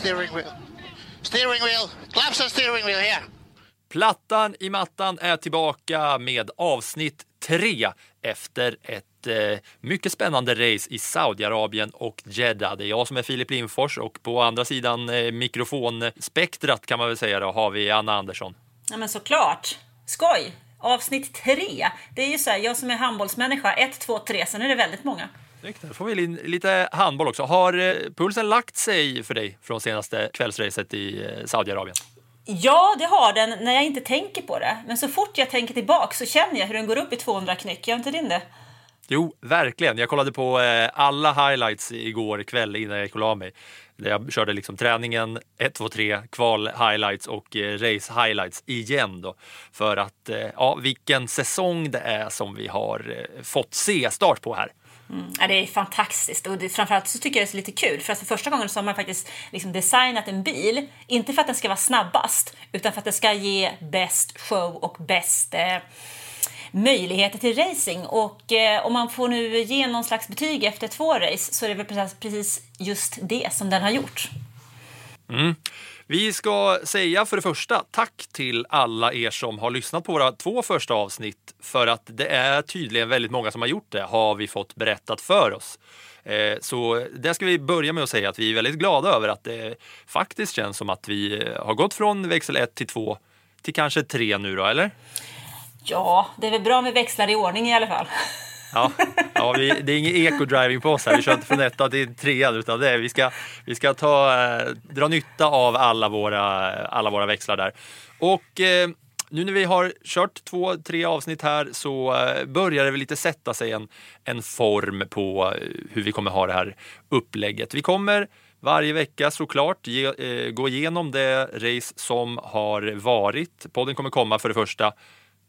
steering wheel. Steering wheel. And steering wheel here. Plattan i mattan är tillbaka med avsnitt tre efter ett eh, mycket spännande race i Saudiarabien och Jeddah. Det är jag som är Filip Lindfors och på andra sidan eh, mikrofonspektrat kan man väl säga då har vi Anna Andersson. Ja men såklart. Skoj! Avsnitt tre. Det är ju så här, jag som är handbollsmänniska, ett, två, tre, sen är det väldigt många. Snyggt. Då får vi in lite handboll också. Har eh, pulsen lagt sig för dig från senaste kvällsracet i eh, Saudiarabien? Ja, det har den när jag inte tänker på det. Men så fort jag tänker tillbaka så känner jag hur den går upp i 200 knyck. Gör inte din det? Jo, verkligen. Jag kollade på eh, alla highlights igår kväll innan jag gick och la mig. Jag körde liksom träningen 1, 2, 3, kval highlights och eh, race highlights igen då. För att, ja, vilken säsong det är som vi har fått se start på här. Mm. Ja, det är fantastiskt och det, framförallt så tycker jag det är lite kul för att för första gången så har man faktiskt liksom designat en bil, inte för att den ska vara snabbast utan för att den ska ge bäst show och bäst eh, möjligheter till racing. Och eh, om man får nu ge någon slags betyg efter två race så är det väl precis, precis just det som den har gjort. Mm. Vi ska säga för det första tack till alla er som har lyssnat på våra två första avsnitt för att det är tydligen väldigt många som har gjort det har vi fått berättat för oss. Eh, så det ska vi börja med att säga att vi är väldigt glada över att det faktiskt känns som att vi eh, har gått från växel 1 till 2 till kanske 3 nu då, eller? Ja, det är väl bra med växlar i ordning i alla fall. Ja, ja vi, det är ingen eco-driving på oss här. Vi kör inte från etta till trean utan det är, vi ska, vi ska ta, eh, dra nytta av alla våra, alla våra växlar där. Och eh, nu när vi har kört två, tre avsnitt här så eh, börjar det väl lite sätta sig en, en form på eh, hur vi kommer ha det här upplägget. Vi kommer varje vecka såklart ge, eh, gå igenom det race som har varit. Podden kommer komma för det första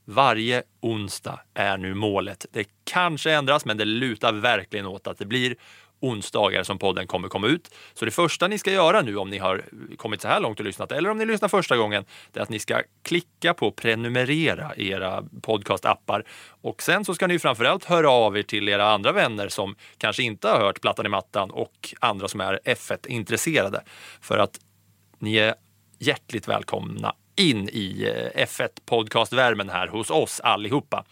varje onsdag är nu målet. Det kanske ändras, men det lutar verkligen åt att det blir onsdagar som podden kommer komma ut. Så det första ni ska göra nu om ni har kommit så här långt och lyssnat eller om ni lyssnar första gången, det är att ni ska klicka på prenumerera i era podcastappar och sen så ska ni framförallt höra av er till era andra vänner som kanske inte har hört Plattan i mattan och andra som är F1-intresserade. För att ni är hjärtligt välkomna in i eh, F1 podcastvärmen här hos oss allihopa.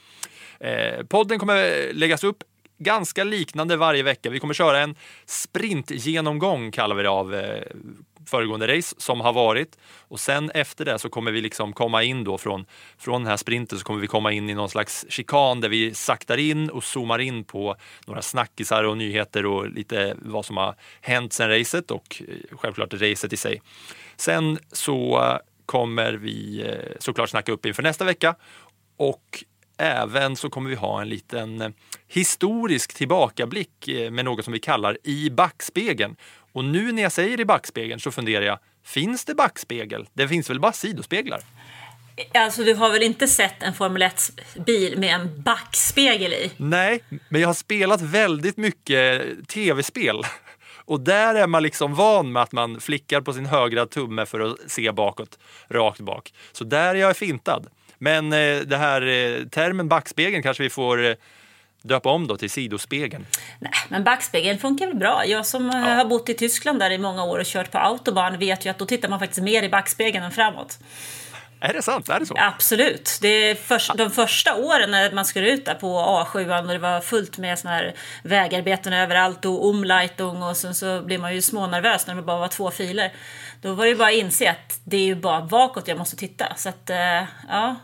Eh, podden kommer läggas upp ganska liknande varje vecka. Vi kommer köra en sprintgenomgång kallar vi det av eh, föregående race som har varit och sen efter det så kommer vi liksom komma in då från, från den här sprinten så kommer vi komma in i någon slags chikan där vi saktar in och zoomar in på några snackisar och nyheter och lite vad som har hänt sen racet och eh, självklart racet i sig. Sen så kommer vi eh, såklart snacka upp inför nästa vecka och även så kommer vi ha en liten eh, historisk tillbakablick eh, med något som vi kallar i backspegeln. Och nu när jag säger i backspegeln så funderar jag, finns det backspegel? Det finns väl bara sidospeglar? Alltså du har väl inte sett en Formel 1-bil med en backspegel i? Nej, men jag har spelat väldigt mycket tv-spel. Och där är man liksom van med att man flickar på sin högra tumme för att se bakåt, rakt bak. Så där är jag fintad. Men eh, det här eh, termen backspegeln kanske vi får eh, döpa om då till sidospegeln. Nej, men backspegeln funkar väl bra. Jag som eh, har bott i Tyskland där i många år och kört på autobahn vet ju att då tittar man faktiskt mer i backspegeln än framåt. Är det sant? Är det så? Absolut. Det är först, de första åren när man skulle ut där på A7 och det var fullt med såna här vägarbeten överallt och omleitung och sen så blir man ju smånervös när det bara var två filer. Då var det ju bara att inse att det är ju bara bakåt jag måste titta. Så att, eh, ja.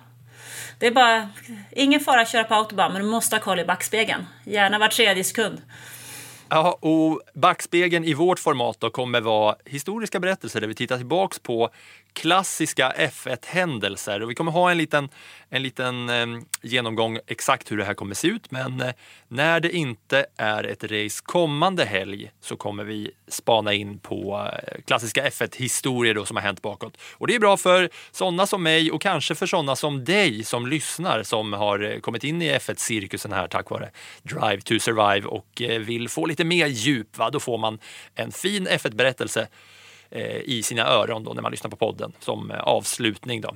Det är bara, ingen fara att köra på autobahn men du måste ha koll i backspegeln. Gärna var tredje sekund. Ja, och backspegeln i vårt format då kommer vara historiska berättelser där vi tittar tillbaks på klassiska F1-händelser. Och vi kommer ha en liten, en liten eh, genomgång exakt hur det här kommer se ut. Men eh, när det inte är ett race kommande helg så kommer vi spana in på eh, klassiska F1-historier som har hänt bakåt. Och det är bra för sådana som mig och kanske för sådana som dig som lyssnar som har eh, kommit in i F1-cirkusen här tack vare Drive to Survive och eh, vill få lite mer djup. Va? Då får man en fin F1-berättelse i sina öron då när man lyssnar på podden som eh, avslutning. Då.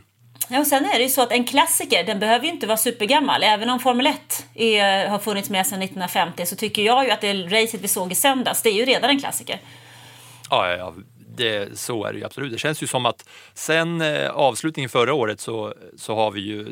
Ja, och sen är det ju så att en klassiker, den behöver ju inte vara supergammal. Även om Formel 1 är, har funnits med sedan 1950 så tycker jag ju att det racet vi såg i söndags, det är ju redan en klassiker. Ja, ja, ja. Det, så är det ju absolut. Det känns ju som att sen eh, avslutningen förra året så, så har vi ju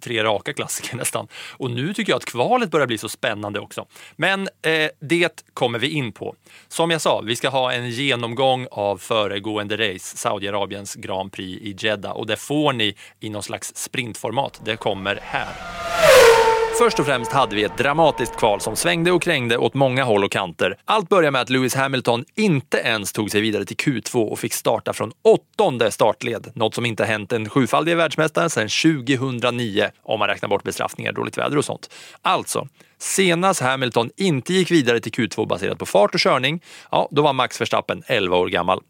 tre raka klassiker nästan. Och nu tycker jag att kvalet börjar bli så spännande också. Men eh, det kommer vi in på. Som jag sa, vi ska ha en genomgång av föregående race, Saudiarabiens Grand Prix i Jeddah och det får ni i någon slags sprintformat. Det kommer här. Först och främst hade vi ett dramatiskt kval som svängde och krängde åt många håll och kanter. Allt började med att Lewis Hamilton inte ens tog sig vidare till Q2 och fick starta från åttonde startled. Något som inte hänt en sjufaldig världsmästare sedan 2009 om man räknar bort bestraffningar, dåligt väder och sånt. Alltså, senast Hamilton inte gick vidare till Q2 baserat på fart och körning, ja, då var Max Verstappen 11 år gammal.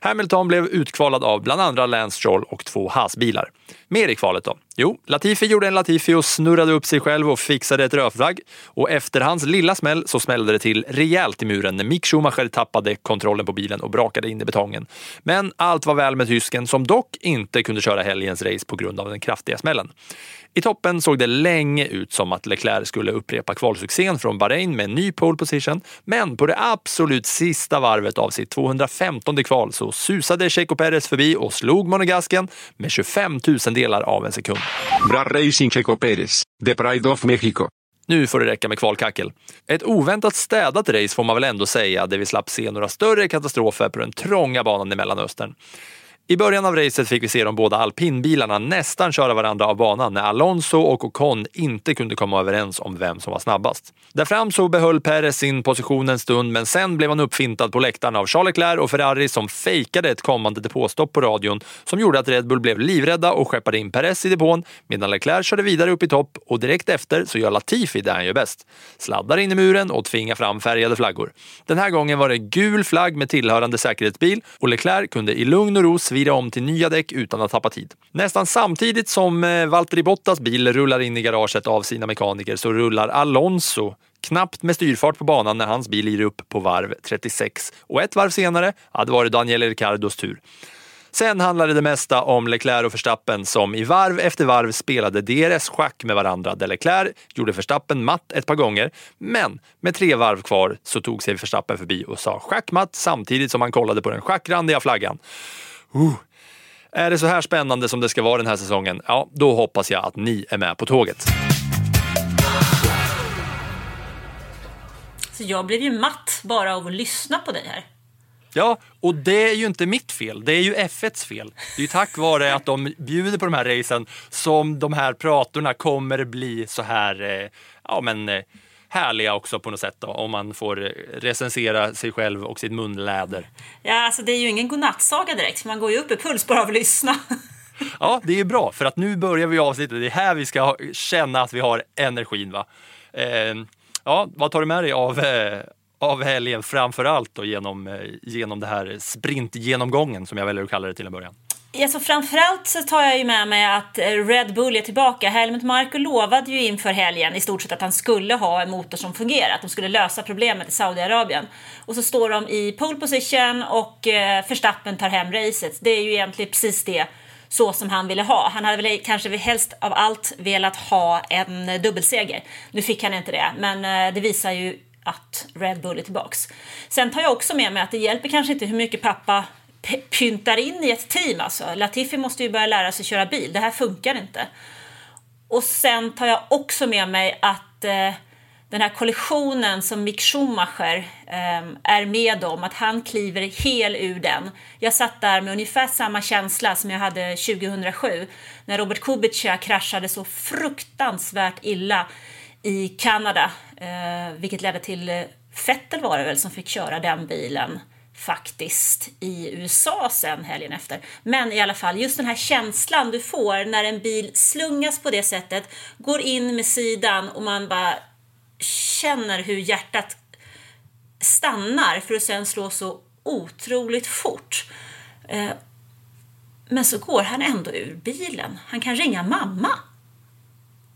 Hamilton blev utkvalad av bland andra Lance Stroll och två Haas-bilar. Mer i kvalet då? Jo, Latifi gjorde en Latifi och snurrade upp sig själv och fixade ett rödflagg. Och efter hans lilla smäll så smällde det till rejält i muren när Mick Schumacher tappade kontrollen på bilen och brakade in i betongen. Men allt var väl med tysken som dock inte kunde köra helgens race på grund av den kraftiga smällen. I toppen såg det länge ut som att Leclerc skulle upprepa kvalsuccén från Bahrain med en ny pole position, men på det absolut sista varvet av sitt 215 kval så susade Checo Perez förbi och slog monegasken med 25 000 delar av en sekund. Bra racing Checo Pérez, the pride of Mexico. Nu får det räcka med kvalkackel. Ett oväntat städat race får man väl ändå säga, där vi slapp se några större katastrofer på den trånga banan i Mellanöstern. I början av racet fick vi se de båda alpinbilarna nästan köra varandra av banan när Alonso och Ocon inte kunde komma överens om vem som var snabbast. Där fram så behöll Perez sin position en stund men sen blev han uppfintad på läktaren av Charles Leclerc och Ferrari som fejkade ett kommande depåstopp på radion som gjorde att Red Bull blev livrädda och skeppade in Perez i depån medan Leclerc körde vidare upp i topp och direkt efter så gör Latifi det han gör bäst. Sladdar in i muren och tvingar fram färgade flaggor. Den här gången var det gul flagg med tillhörande säkerhetsbil och Leclerc kunde i lugn och ro vira om till nya däck utan att tappa tid. Nästan samtidigt som eh, Valtteri Bottas bil rullar in i garaget av sina mekaniker så rullar Alonso knappt med styrfart på banan när hans bil lirar upp på varv 36. Och ett varv senare, hade varit var det Daniel Ricciardos tur. Sen handlade det mesta om Leclerc och Verstappen som i varv efter varv spelade DRS-schack med varandra där Leclerc gjorde Verstappen matt ett par gånger. Men med tre varv kvar så tog sig Verstappen förbi och sa schackmatt samtidigt som han kollade på den schackrandiga flaggan. Uh. Är det så här spännande som det ska vara den här säsongen? Ja, då hoppas jag att ni är med på tåget. Så jag blev ju matt bara av att lyssna på dig här. Ja, och det är ju inte mitt fel. Det är ju F1s fel. Det är ju tack vare att de bjuder på de här racen som de här pratorna kommer bli så här, eh, ja men eh, härliga också på något sätt då, om man får recensera sig själv och sitt munläder. Ja, alltså det är ju ingen godnattsaga direkt, för man går ju upp i puls bara av att lyssna. Ja, det är bra för att nu börjar vi avsnittet. Det är här vi ska känna att vi har energin. Va? Eh, ja, vad tar du med dig av, eh, av helgen framför allt då, genom, eh, genom det här sprintgenomgången som jag väljer att kalla det till en början? Alltså framförallt så tar jag ju med mig att eh, Red Bull är tillbaka. Helmut Marko lovade ju inför helgen i stort sett att han skulle ha en motor som fungerar, att de skulle lösa problemet i Saudiarabien. Och så står de i pole position och eh, Verstappen tar hem racet. Det är ju egentligen precis det så som han ville ha. Han hade väl kanske helst av allt velat ha en eh, dubbelseger. Nu fick han inte det, men eh, det visar ju att Red Bull är tillbaks. Sen tar jag också med mig att det hjälper kanske inte hur mycket pappa pyntar in i ett team alltså. Latifi måste ju börja lära sig köra bil. Det här funkar inte. Och sen tar jag också med mig att eh, den här kollektionen som Mick Schumacher eh, är med om, att han kliver hel ur den. Jag satt där med ungefär samma känsla som jag hade 2007 när Robert Kubica kraschade så fruktansvärt illa i Kanada, eh, vilket ledde till Fettel Vettel var det väl som fick köra den bilen faktiskt i USA sen helgen efter. Men i alla fall, just den här känslan du får när en bil slungas på det sättet, går in med sidan och man bara känner hur hjärtat stannar för att sen slå så otroligt fort. Eh, men så går han ändå ur bilen. Han kan ringa mamma.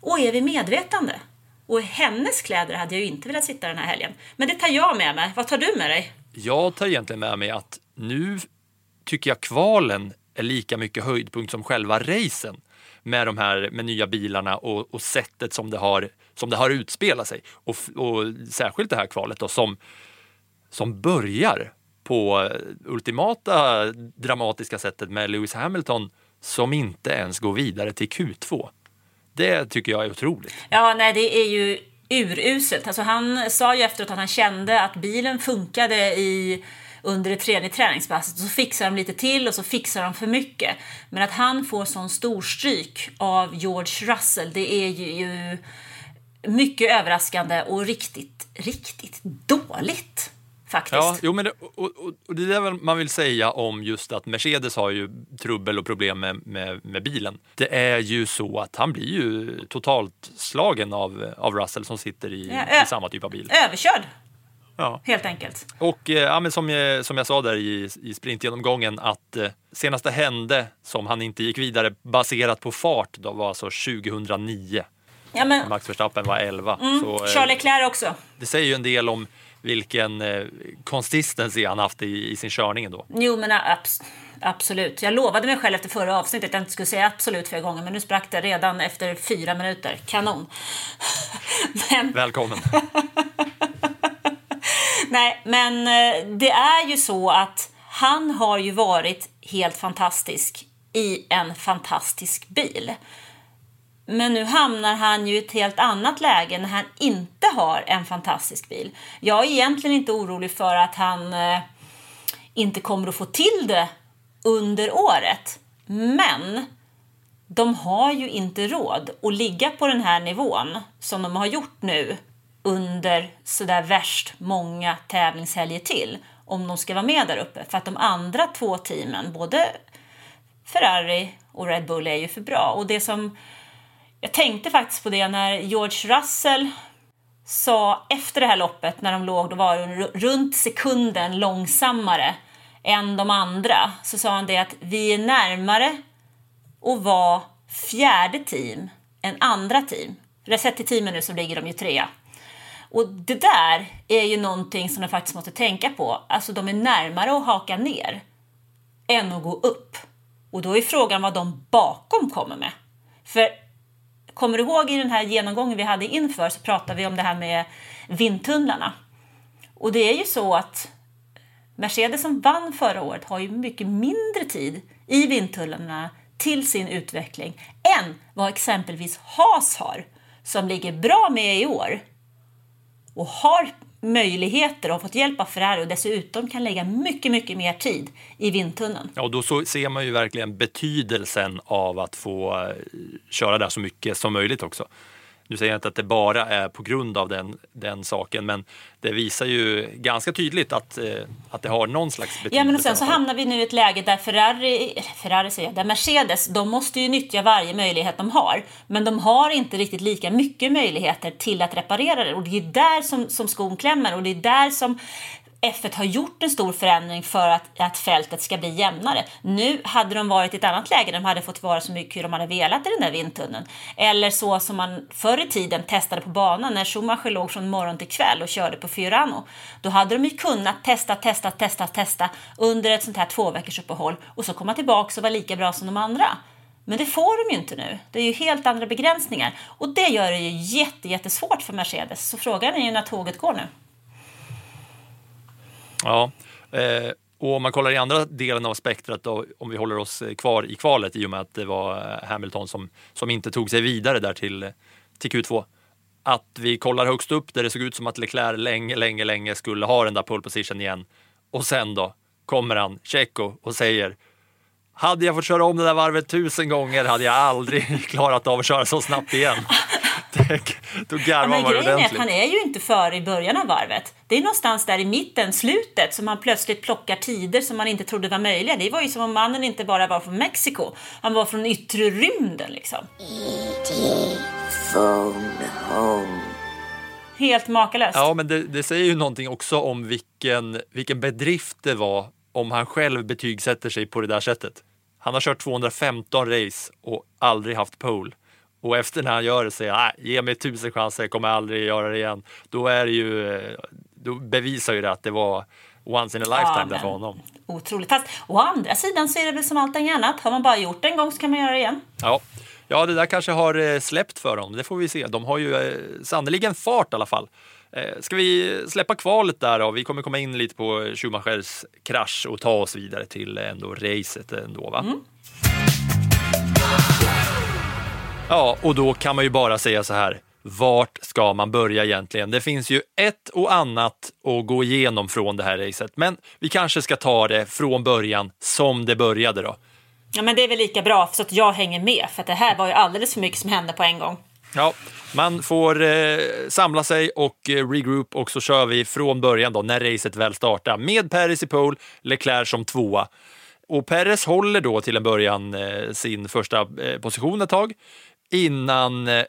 Och är vid medvetande. Och i hennes kläder hade jag ju inte velat sitta den här helgen. Men det tar jag med mig. Vad tar du med dig? Jag tar egentligen med mig att nu tycker jag kvalen är lika mycket höjdpunkt som själva racen med de här med nya bilarna och, och sättet som det har, som det har utspelat sig. Och, och särskilt det här kvalet då som, som börjar på eh, ultimata dramatiska sättet med Lewis Hamilton som inte ens går vidare till Q2. Det tycker jag är otroligt. Ja, nej, det är ju uruselt. Alltså, han sa ju efteråt att han kände att bilen funkade i under det tredje träningspasset. Så fixar de lite till och så fixar de för mycket. Men att han får sån storstryk av George Russell, det är ju mycket överraskande och riktigt, riktigt dåligt. Faktiskt. Ja, jo, men det, och, och, och det är man vill säga om just att Mercedes har ju trubbel och problem med, med, med bilen. Det är ju så att han blir ju totalt slagen av, av Russell som sitter i, Ja, i samma typ av bil. Överkörd, Ja. helt enkelt. Och eh, ja, men som, jag, som jag sa där i, i sprintgenomgången att eh, senast det hände som han inte gick vidare baserat på fart då var alltså 2009. Ja, men Max Verstappen var 11. Så, eh, Charles Leclerc också. det säger ju en del om vilken eh, han haft i, i sin körning ändå. Jo, men abs- absolut. Jag lovade mig själv efter förra avsnittet att jag inte skulle säga absolut flera gånger, men nu sprack det redan efter fyra minuter. Kanon. men, Välkommen! nej, men eh, det är ju så att han har ju varit helt fantastisk i en fantastisk bil. Men nu hamnar han ju i ett helt annat läge när han inte har en fantastisk bil. Jag är egentligen inte orolig för att han eh, inte kommer att få till det under året. Men de har ju inte råd att ligga på den här nivån som de har gjort nu under sådär värst många tävlingshelger till om de ska vara med där uppe. För att de andra två teamen, både Ferrari och Red Bull, är ju för bra. Och det som jag tänkte faktiskt på det när George Russell sa efter det här loppet när de låg då var runt sekunden långsammare än de andra så sa han det att vi är närmare att vara fjärde team än andra team. För sett till teamen nu så ligger de ju trea. Och det där är ju någonting som de faktiskt måste tänka på. Alltså de är närmare att haka ner än att gå upp. Och då är frågan vad de bakom kommer med. För kommer du ihåg i den här genomgången vi hade inför så pratade vi om det här med vindtunnlarna. Och det är ju så att Mercedes som vann förra året har ju mycket mindre tid i vindtunnlarna till sin utveckling än vad exempelvis Haas har som ligger bra med i år och har möjligheter och har fått hjälp av Ferrari och dessutom kan lägga mycket, mycket mer tid i vindtunneln. Ja, och då så ser man ju verkligen betydelsen av att få eh, köra där så mycket som möjligt också. Nu säger jag inte att det bara är på grund av den, den saken, men det visar ju ganska tydligt att, eh, att det har någon slags betydelse. Ja, men och sen så hamnar vi nu i ett läge där Ferrari, Ferrari säger jag, där Mercedes, de måste ju nyttja varje möjlighet de har. Men de har inte riktigt lika mycket möjligheter till att reparera det. Och det är där som, som skon klämmer och det är där som F1 har gjort en stor förändring för att, att fältet ska bli jämnare. Nu hade de varit i ett annat läge, de hade fått vara så mycket hur de hade velat i den där vindtunneln. Eller så som man förr i tiden testade på banan när Schumacher låg från morgon till kväll och körde på Fiorano. Då hade de ju kunnat testa, testa, testa, testa under ett sånt här två veckors uppehåll och så komma tillbaka och vara lika bra som de andra. Men det får de ju inte nu. Det är ju helt andra begränsningar. Och det gör det ju jätte, jättesvårt för Mercedes. Så frågan är ju när tåget går nu. Ja, eh, Och om man kollar i andra delen av spektrat, då, om vi håller oss eh, kvar i kvalet i och med att det var eh, Hamilton som, som inte tog sig vidare där till, eh, till Q2. Att vi kollar högst upp där det såg ut som att Leclerc länge, länge, länge skulle ha den där pole position igen. Och sen då kommer han, Checo, och säger hade jag fått köra om det där varvet tusen gånger hade jag aldrig klarat av att köra så snabbt igen. Det- Då Ja, garvar men man grejen är att ordentligt. han är ju inte före i början av varvet. Det är någonstans där i mitten, slutet, som man plötsligt plockar tider som man inte trodde var möjliga. Det var ju som om mannen inte bara var från Mexiko, han var från yttre rymden liksom. Helt makalöst. Ja, men det, det säger ju någonting också om vilken, vilken bedrift det var om han själv betygsätter sig på det där sättet. Han har kört 215 race och aldrig haft pole. Och efter när han gör det säger han, "Nej, ge mig tusen chanser, jag kommer aldrig göra det igen. Då är ju, då bevisar ju det att det var once in a lifetime Ja, där för honom. Otroligt. Fast å andra sidan så är det väl som allting annat. Har man bara gjort det en gång så kan man göra det igen. Ja. ja, det där kanske har eh, släppt för dem. Det får vi se. De har ju eh, sannerligen fart i alla fall. Eh, Ska vi släppa kvalet där då? Vi kommer komma in lite på Schumachers krasch och ta oss vidare till ändå racet ändå va? Ja, och då kan man ju bara säga så här. Vart ska man börja egentligen? Det finns ju ett och annat att gå igenom från det här racet, men vi kanske ska ta det från början som det började då. Ja, men det är väl lika bra så att jag hänger med. För att det här var ju alldeles för mycket som hände på en gång. Ja, man får eh, samla sig och eh, regroup och så kör vi från början då när racet väl startar med Perez i pole, Leclerc som tvåa. Och Perez håller då till en början eh, sin första eh, position ett tag innan eh,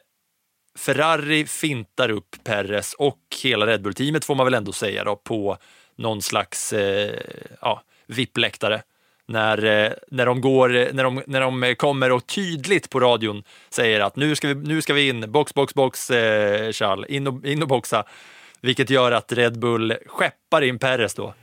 Ferrari fintar upp Perez och hela Red Bull-teamet får man väl ändå säga då på någon slags eh, ja, VIP-läktare. När, eh, när, de går, eh, när, de, när de kommer och tydligt på radion säger att nu ska vi, nu ska vi in, box, box, box, eh, Charles, in och, in och boxa. Vilket gör att Red Bull skeppar in Perez då.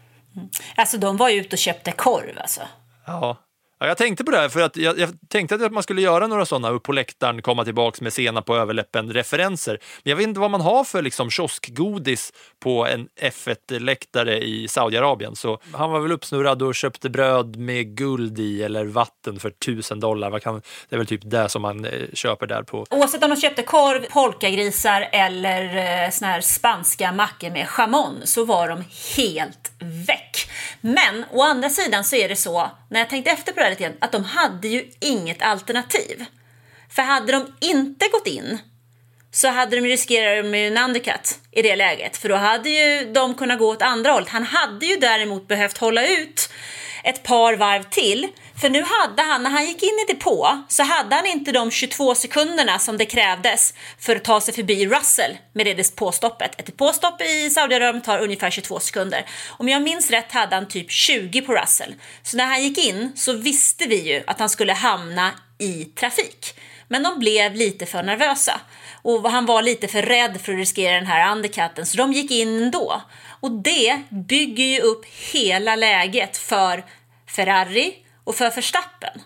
Alltså de var ju ute och köpte korv alltså. Ja. Ja, jag tänkte på det här för att jag, jag tänkte att man skulle göra några sådana upp på läktaren, komma tillbaks med sena på överläppen referenser. Men jag vet inte vad man har för liksom kioskgodis på en F1-läktare i Saudiarabien. Så han var väl uppsnurrad och köpte bröd med guld i eller vatten för tusen dollar. Vad kan, det är väl typ det som man eh, köper där på. Oavsett om de köpte korv, polkagrisar eller eh, såna här spanska mackor med chamon så var de helt väck. Men å andra sidan så är det så, när jag tänkte efter på det här lite grann, att de hade ju inget alternativ. För hade de inte gått in så hade de riskerat med en undercut i det läget. För då hade ju de kunnat gå åt andra hållet. Han hade ju däremot behövt hålla ut ett par varv till. För nu hade han, när han gick in i depå, så hade han inte de 22 sekunderna som det krävdes för att ta sig förbi Russell med det depåstoppet. Ett depåstopp i Saudiarabien tar ungefär 22 sekunder. Om jag minns rätt hade han typ 20 på Russell. Så när han gick in så visste vi ju att han skulle hamna i trafik. Men de blev lite för nervösa och han var lite för rädd för att riskera den här undercutten så de gick in ändå. Och det bygger ju upp hela läget för Ferrari och för Verstappen.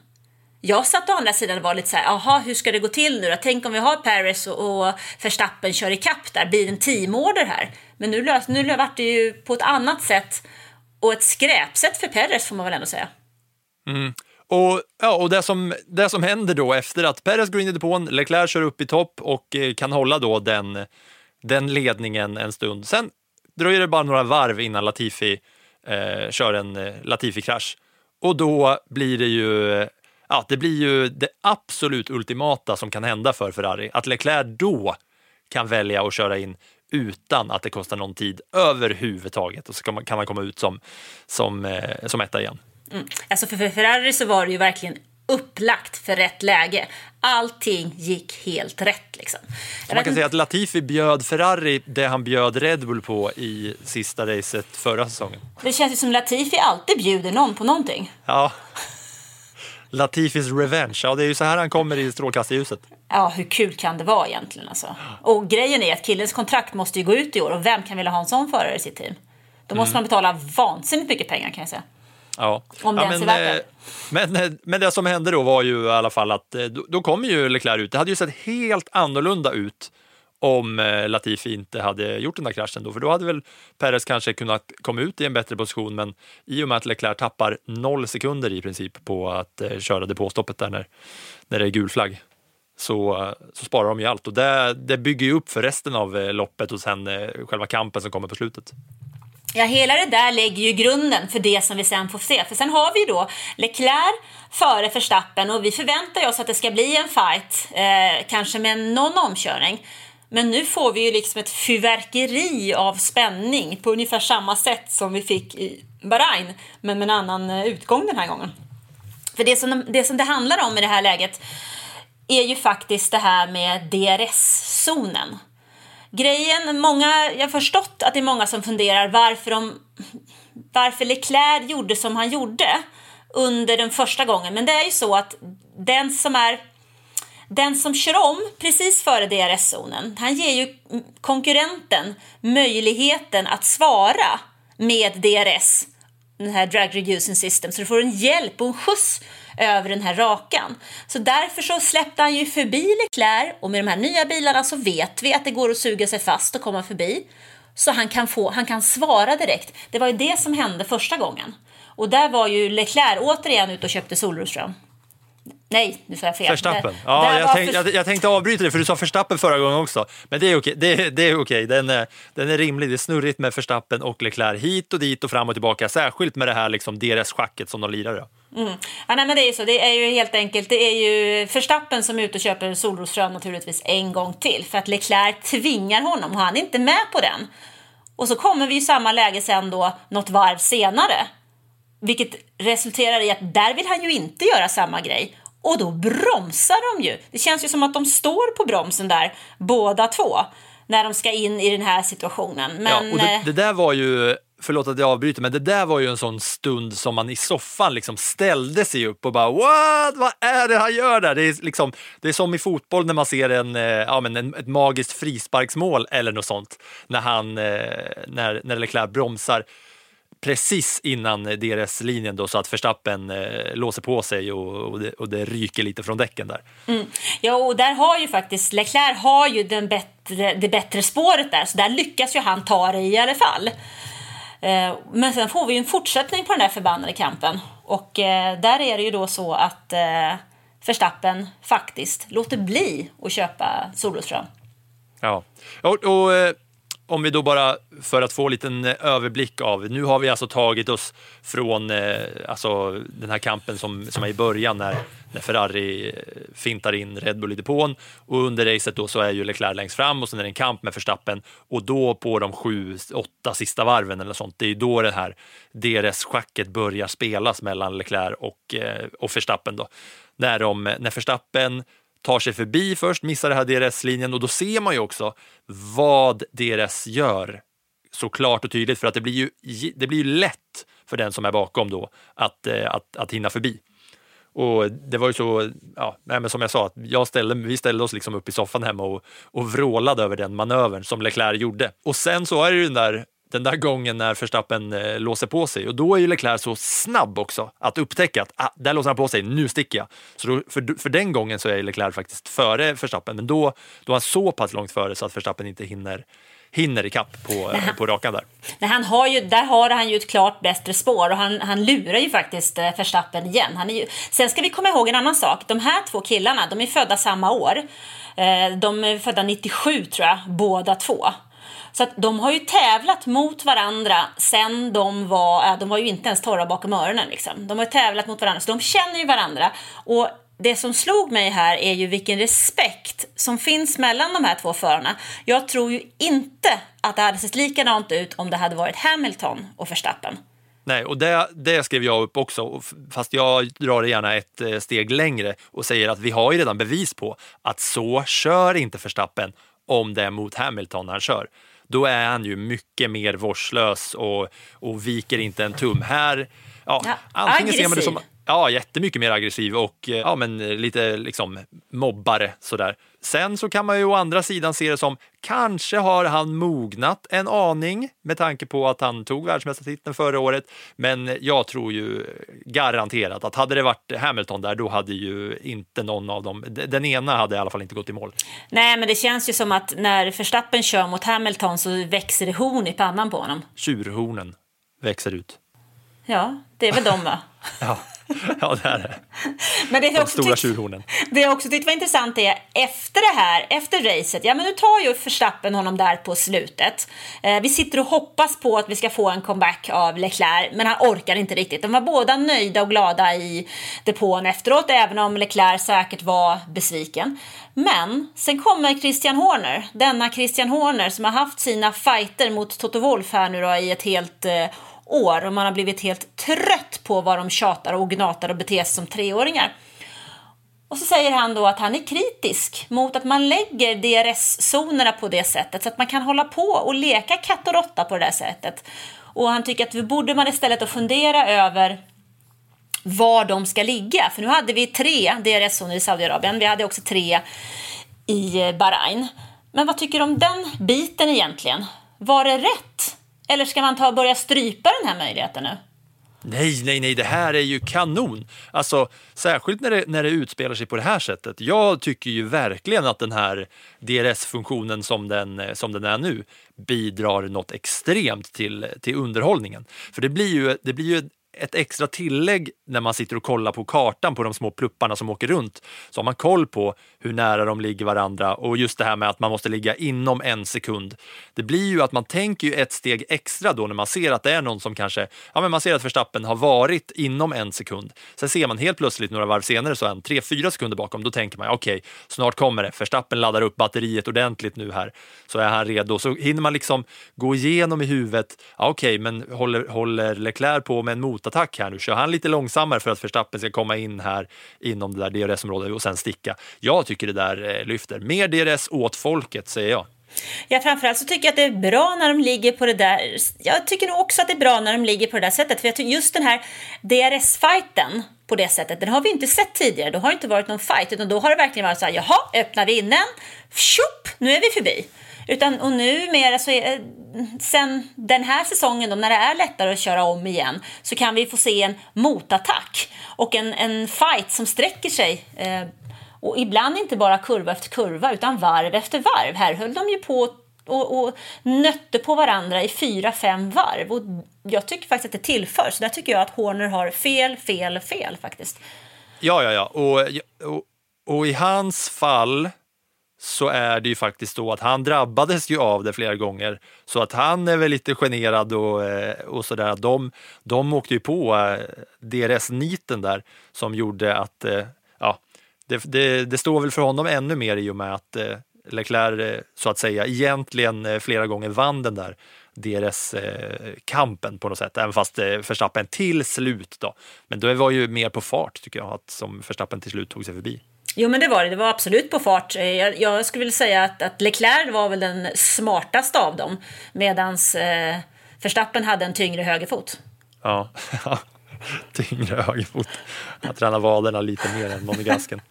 Jag satt å andra sidan och var lite så här, jaha hur ska det gå till nu då? Tänk om vi har Paris och, och Verstappen kör i kapp där, blir det en teamorder här? Men nu, lös, nu vart det ju på ett annat sätt och ett skräpsätt för Perez får man väl ändå säga. Mm. Och, ja, och det, som, det som händer då efter att Perez går in i depån, Leclerc kör upp i topp och eh, kan hålla då den, den ledningen en stund. Sen dröjer det bara några varv innan Latifi eh, kör en eh, Latifi-krasch. Och då blir det ju eh, ja, det blir ju det absolut ultimata som kan hända för Ferrari. Att Leclerc då kan välja att köra in utan att det kostar någon tid överhuvudtaget och så kan man, kan man komma ut som, som, eh, som etta igen. Mm. Alltså för, för Ferrari så var det ju verkligen upplagt för rätt läge. Allting gick helt rätt liksom. Man kan säga att Latifi bjöd Ferrari det han bjöd Red Bull på i sista racet förra säsongen. Det känns ju som Latifi alltid bjuder någon på någonting. Ja. Latifis revenge, ja det är ju så här han kommer i strålkastarljuset. Ja, hur kul kan det vara egentligen alltså? Och grejen är att killens kontrakt måste ju gå ut i år och vem kan vilja ha en sån förare i sitt team? Då måste man betala vansinnigt mycket pengar kan jag säga. Ja. Om det ja, men, eh, men, eh, men det som hände då var ju i alla fall att eh, då, då kom ju Leclerc ut. Det hade ju sett helt annorlunda ut om Latifi inte hade gjort den där kraschen då, för då hade väl Perez kanske kunnat komma ut i en bättre position, men i och med att Leclerc tappar noll sekunder i princip på att köra depåstoppet där när, när det är gul flagg, så, så sparar de ju allt och det, det bygger ju upp för resten av loppet och sen själva kampen som kommer på slutet. Ja, hela det där lägger ju grunden för det som vi sen får se. För sen har vi ju då Leclerc före Verstappen och vi förväntar oss att det ska bli en fight, eh, kanske med någon omkörning. Men nu får vi ju liksom ett fyrverkeri av spänning på ungefär samma sätt som vi fick i Bahrain, men med en annan eh, utgång den här gången. För det som, det som det handlar om i det här läget är ju faktiskt det här med DRS-zonen. Grejen, många, jag har förstått att det är många som funderar varför, de, varför Leclerc gjorde som han gjorde under den första gången. Men det är ju så att den som är den som kör om precis före DRS-zonen, han ger ju konkurrenten möjligheten att svara med DRS, den här drag reducing system, så du får en hjälp och en skjuts över den här rakan. Så därför så släppte han ju förbi Leclerc och med de här nya bilarna så vet vi att det går att suga sig fast och komma förbi. Så han kan, få, han kan svara direkt. Det var ju det som hände första gången. Och där var ju Leclerc återigen ute och köpte solrosfrön. Nej, nu sa jag fel. Verstappen. Där- Ja, jag, tänk, för- jag, jag tänkte avbryta det för du sa Verstappen förra gången också. Men det är okej. Det, det är okej. Den, är, den är rimlig. Det är snurrigt med Verstappen och Leclerc hit och dit och fram och tillbaka. Särskilt med det här liksom DRS-schacket som de lirar. Då. Ja, nej, men det är ju så. Det är ju helt enkelt. Det är ju Verstappen som är ute och köper solrosfrön naturligtvis en gång till för att Leclerc tvingar honom och han är inte med på den. Och så kommer vi i samma läge sen då något varv senare. Vilket resulterar i att där vill han ju inte göra samma grej. Och då bromsar de ju. Det känns ju som att de står på bromsen där, båda två. När de ska in i den här situationen. Men, ja, och det, eh, det där var ju, förlåt att jag avbryter, men det där var ju en sån stund som man i soffan liksom ställde sig upp och bara what, vad är det han gör där? Det är, liksom, det är som i fotboll när man ser en, eh, ja, men en, ett magiskt frisparksmål eller något sånt. När, han, eh, när, när Leclerc bromsar precis innan DRS-linjen då, så att Verstappen eh, låser på sig och, och, det, och det ryker lite från däcken där. Mm. Ja, och där har ju faktiskt Leclerc har ju den bättre, det bättre spåret där, så där lyckas ju han ta det i alla fall. Eh, Men sen får vi ju en fortsättning på den där förbannade kampen. Och eh, där är det ju då så att eh, Verstappen faktiskt låter bli att köpa solrosfrön. Ja, och, och eh, om vi då bara för att få en liten eh, överblick av, nu har vi alltså tagit oss från eh, alltså den här kampen som, som är i början när, när Ferrari eh, fintar in Red Bull i depån och under racet då så är ju Leclerc längst fram och sen är det en kamp med Verstappen och då på de sju, åtta sista varven eller sånt, det är ju då det här DRS-schacket börjar spelas mellan Leclerc och, eh, och Verstappen då. När, de, när Verstappen tar sig förbi först, missar den här DRS-linjen och då ser man ju också vad DRS gör så klart och tydligt för att det blir ju, det blir ju lätt för den som är bakom då att, eh, att, att hinna förbi. Och det var ju så, ja, nej, men som jag sa, att jag ställde, vi ställde oss liksom upp i soffan hemma och, och vrålade över den manövern som Leclerc gjorde. Och sen så är det ju den där, den där gången när Verstappen eh, låser på sig och då är ju Leclerc så snabb också att upptäcka att ah, där låser han på sig, nu sticker jag. Så då, för, för den gången så är Leclerc faktiskt före Verstappen, men då, då är han så pass långt före så att Verstappen inte hinner, hinner ikapp på, på rakan där. Nej, han har ju, där har han ju ett klart bättre spår och han, han lurar ju faktiskt eh, Verstappen igen. Han är ju, sen ska vi komma ihåg en annan sak. De här två killarna, de är födda samma år. Eh, De är födda 97 tror jag, båda två. Så att de har ju tävlat mot varandra sen de var, ja, de var ju inte ens torra bakom öronen liksom. De har ju tävlat mot varandra, så de känner ju varandra. Och det som slog mig här är ju vilken respekt som finns mellan de här två förarna. Jag tror ju inte att det hade sett likadant ut om det hade varit Hamilton och Verstappen. Nej, och det, det skrev jag upp också, fast jag drar det gärna ett eh, steg längre och säger att vi har ju redan bevis på att så kör inte Verstappen om det är mot Hamilton han kör. Då är han ju mycket mer vårdslös och, och viker inte en tum. Här, ja, Ja, antingen ser man det aggressiv. som Ja, jättemycket mer aggressiv och eh, ja, men eh, lite liksom mobbare sådär. Sen så kan man ju å andra sidan se det som kanske har han mognat en aning med tanke på att han tog världsmästartiteln förra året. Men jag tror ju garanterat att hade det varit Hamilton där, då hade ju inte någon av dem, den ena hade i alla fall inte gått i mål. Nej, men det känns ju som att när Verstappen kör mot Hamilton så växer det horn i pannan på honom. Tjurhornen växer ut. Ja, det är väl de va? Ja, ja det är det. Men det är De också stora tjurhornen. Det jag också tyckte var intressant är efter det här, efter racet, ja men nu tar ju Verstappen honom där på slutet. Eh, vi sitter och hoppas på att vi ska få en comeback av Leclerc, men han orkar inte riktigt. De var båda nöjda och glada i depån efteråt, även om Leclerc säkert var besviken. Men sen kommer Christian Horner, denna Christian Horner som har haft sina fighter mot Toto Wolff här nu då i ett helt eh, år och man har blivit helt trött på vad de tjatar och gnatar och beter sig som treåringar. Och så säger han då att han är kritisk mot att man lägger DRS-zonerna på det sättet så att man kan hålla på och leka katt och råtta på det där sättet. Och han tycker att vi borde man istället att fundera över var de ska ligga. För nu hade vi tre DRS-zoner i Saudiarabien, vi hade också tre i Bahrain. Men vad tycker du om den biten egentligen? Var det rätt? Eller ska man ta och börja strypa den här möjligheten nu? Nej, nej, nej, det här är ju kanon. Alltså, särskilt när det, när det utspelar sig på det här sättet. Jag tycker ju verkligen att den här DRS-funktionen som den, som den är nu bidrar något extremt till, till underhållningen. För det blir ju, det blir ju ett extra tillägg när man sitter och kollar på kartan på de små plupparna som åker runt. Så har man koll på hur nära de ligger varandra och just det här med att man måste ligga inom en sekund. Det blir ju att man tänker ju ett steg extra då när man ser att det är någon som kanske, ja men man ser att Verstappen har varit inom en sekund. Sen ser man helt plötsligt några varv senare så är han tre, fyra sekunder bakom. Då tänker man okej, snart kommer det. Verstappen laddar upp batteriet ordentligt nu här så är han redo. Så hinner man liksom gå igenom i huvudet. Ja, okej, men håller, håller Leclerc på med en motattack här nu? Kör han lite långsammare för att Verstappen ska komma in här inom det där DRS-området och sen sticka? Jag tycker det där eh, lyfter. Mer DRS åt folket, säger jag. Ja, framförallt så tycker jag att det är bra när de ligger på det där. Jag tycker nog också att det är bra när de ligger på det där sättet. För jag tycker just den här DRS-fighten på det sättet, den har vi inte sett tidigare. Då har det inte varit någon fight, utan då har det verkligen varit så här, jaha, öppnar vi in den, tjopp, nu är vi förbi. Utan, och numera så alltså, är eh, sen den här säsongen då, när det är lättare att köra om igen så kan vi få se en motattack och en, en fight som sträcker sig eh, och ibland inte bara kurva efter kurva utan varv efter varv. Här höll de ju på och, och nötte på varandra i fyra, fem varv. Och jag tycker faktiskt att det tillför. Så där tycker jag att Horner har fel, fel, fel faktiskt. Ja, ja, ja. Och, och, och i hans fall så är det ju faktiskt så att han drabbades ju av det flera gånger. Så att han är väl lite generad och, eh, och sådär. De, de åkte ju på eh, DRS-niten där som gjorde att, eh, ja, det, det, det står väl för honom ännu mer i och med att Leclerc så att säga egentligen flera gånger vann den där DRS-kampen på något sätt, även fast Verstappen till slut då. Men det var ju mer på fart tycker jag, att som Verstappen till slut tog sig förbi. Jo men det var det, det var absolut på fart. Eh, jag, jag skulle vilja säga att, att Leclerc var väl den smartaste av dem medan eh, Verstappen hade en tyngre högerfot. Ja, tyngre högerfot. Han tränar vaderna lite mer än monegasken.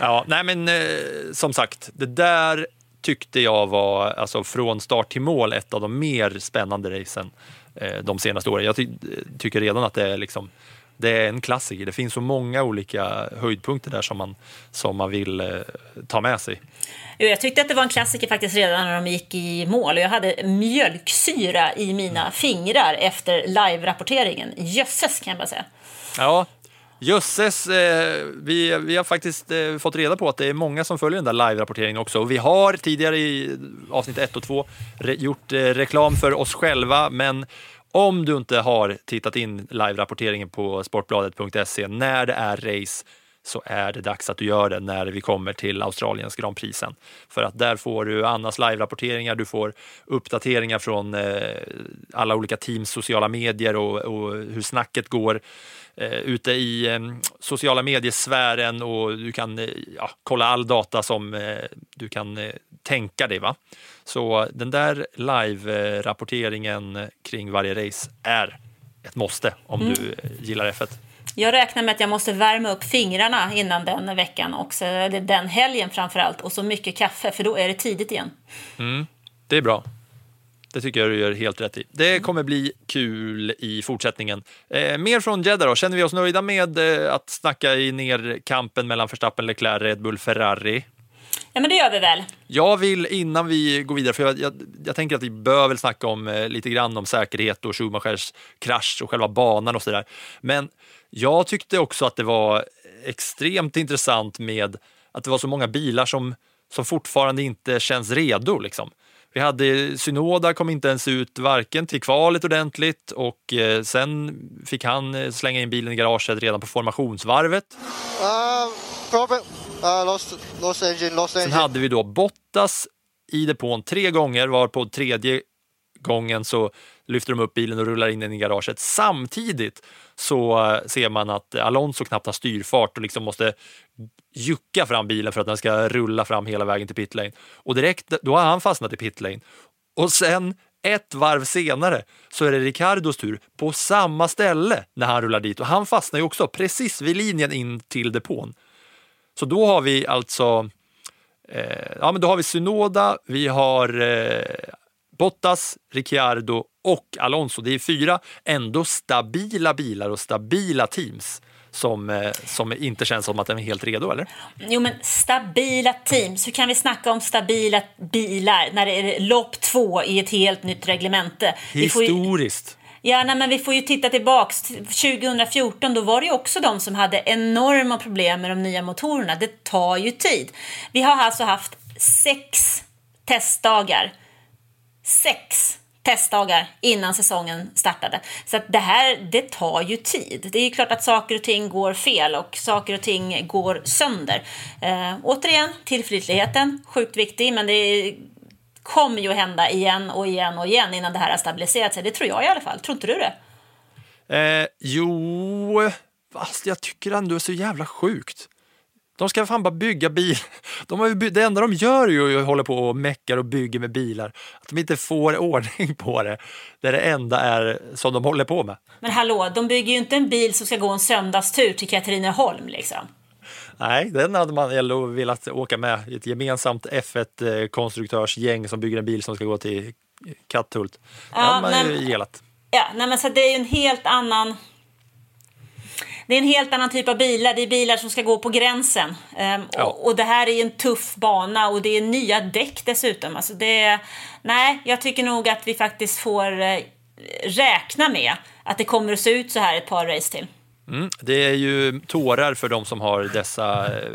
Ja, nej men eh, som sagt, det där tyckte jag var alltså från start till mål ett av de mer spännande racen eh, de senaste åren. Jag ty tycker redan att det är liksom det är en klassiker. Det finns så många olika höjdpunkter där som man, som man vill eh, ta med sig. Jag tyckte att det var en klassiker faktiskt redan när de gick i mål och jag hade mjölksyra i mina fingrar efter live-rapporteringen. Jösses kan jag bara säga. Ja, Jösses, eh, vi, vi har faktiskt eh, fått reda på att det är många som följer den där live-rapporteringen också. Och vi har tidigare i avsnitt 1 och 2 re gjort eh, reklam för oss själva, men om du inte har tittat in live-rapporteringen på sportbladet.se när det är race så är det dags att du gör det när vi kommer till Australiens Grand Prix sen. För att där får du Annas live-rapporteringar, du får uppdateringar från eh, alla olika teams sociala medier och, och hur snacket går eh, ute i eh, sociala mediesfären och du kan eh, ja, kolla all data som eh, du kan eh, tänka dig. Va? Så den där live-rapporteringen kring varje race är ett måste om Mm. du gillar F1. Jag räknar med att jag måste värma upp fingrarna innan den veckan också, eller den helgen framför allt. Och så mycket kaffe, för då är det tidigt igen. Det är bra. Det tycker jag du gör helt rätt i. Det kommer bli kul i fortsättningen. Eh, mer från Jeddah då. Känner vi oss nöjda med eh, att snacka i ner kampen mellan Verstappen, Leclerc, Red Bull, Ferrari? Ja, men det gör vi väl. Jag vill innan vi går vidare, för jag, jag, jag tänker att vi bör väl snacka om eh, lite grann om säkerhet och Schumachers krasch och själva banan och sådär. Men jag tyckte också att det var extremt intressant med att det var så många bilar som, som fortfarande inte känns redo. Liksom. Vi hade Synoda kom inte ens ut varken till kvalet ordentligt och eh, sen fick han eh, slänga in bilen i garaget redan på formationsvarvet. Uh, problem. Uh, lost, lost engine, lost Sen engine. hade vi då Bottas i depån tre gånger, var på tredje gången så lyfter de upp bilen och rullar in den i garaget. Samtidigt så eh, ser man att Alonso knappt har styrfart och liksom måste jucka fram bilen för att den ska rulla fram hela vägen till pitlane. Och direkt då har han fastnat i pitlane. Och sen ett varv senare så är det Ricardos tur på samma ställe när han rullar dit och han fastnar ju också precis vid linjen in till depån. Så då har vi alltså eh, ja, men då har vi Synoda, vi har eh, Bottas, Ricciardo och Alonso. Det är fyra ändå stabila bilar och stabila teams som, eh, som inte känns som att de är helt redo, eller? Jo, men stabila teams. Hur kan vi snacka om stabila bilar när det är lopp två i ett helt nytt reglemente? Historiskt. Ja, nej, men vi får ju titta tillbaks. till 2014 då var det ju också de som hade enorma problem med de nya motorerna. Det tar ju tid. Vi har alltså haft sex testdagar. Sex testdagar innan säsongen startade. Så att det här, det tar ju tid. Det är ju klart att saker och ting går fel och saker och ting går sönder. Eh, återigen, tillförlitligheten, sjukt viktig, men det kommer ju att hända igen och igen och igen innan det här har stabiliserat sig. Det tror jag i alla fall. Tror inte du det? Eh, jo, fast jag tycker ändå det är så jävla sjukt. De ska fan bara bygga bil. De har ju det enda de gör är ju att hålla på och meckar och bygger med bilar. Att de inte får ordning på det. Det är det enda är som de håller på med. Men hallå, de bygger ju inte en bil som ska gå en söndagstur till Katrineholm liksom. Nej, den hade man ändå velat åka med i ett gemensamt F1-konstruktörsgäng som bygger en bil som ska gå till Katthult. Det Ja, hade man ju men- gillat. Ja, nej men så det är ju en helt annan... Det är en helt annan typ av bilar. Det är bilar som ska gå på gränsen. Ehm, Ja. och, och det här är en tuff bana och det är nya däck dessutom. Alltså det, nej, jag tycker nog att vi faktiskt får eh, räkna med att det kommer att se ut så här ett par race till. Mm, det är ju tårar för de som har dessa eh,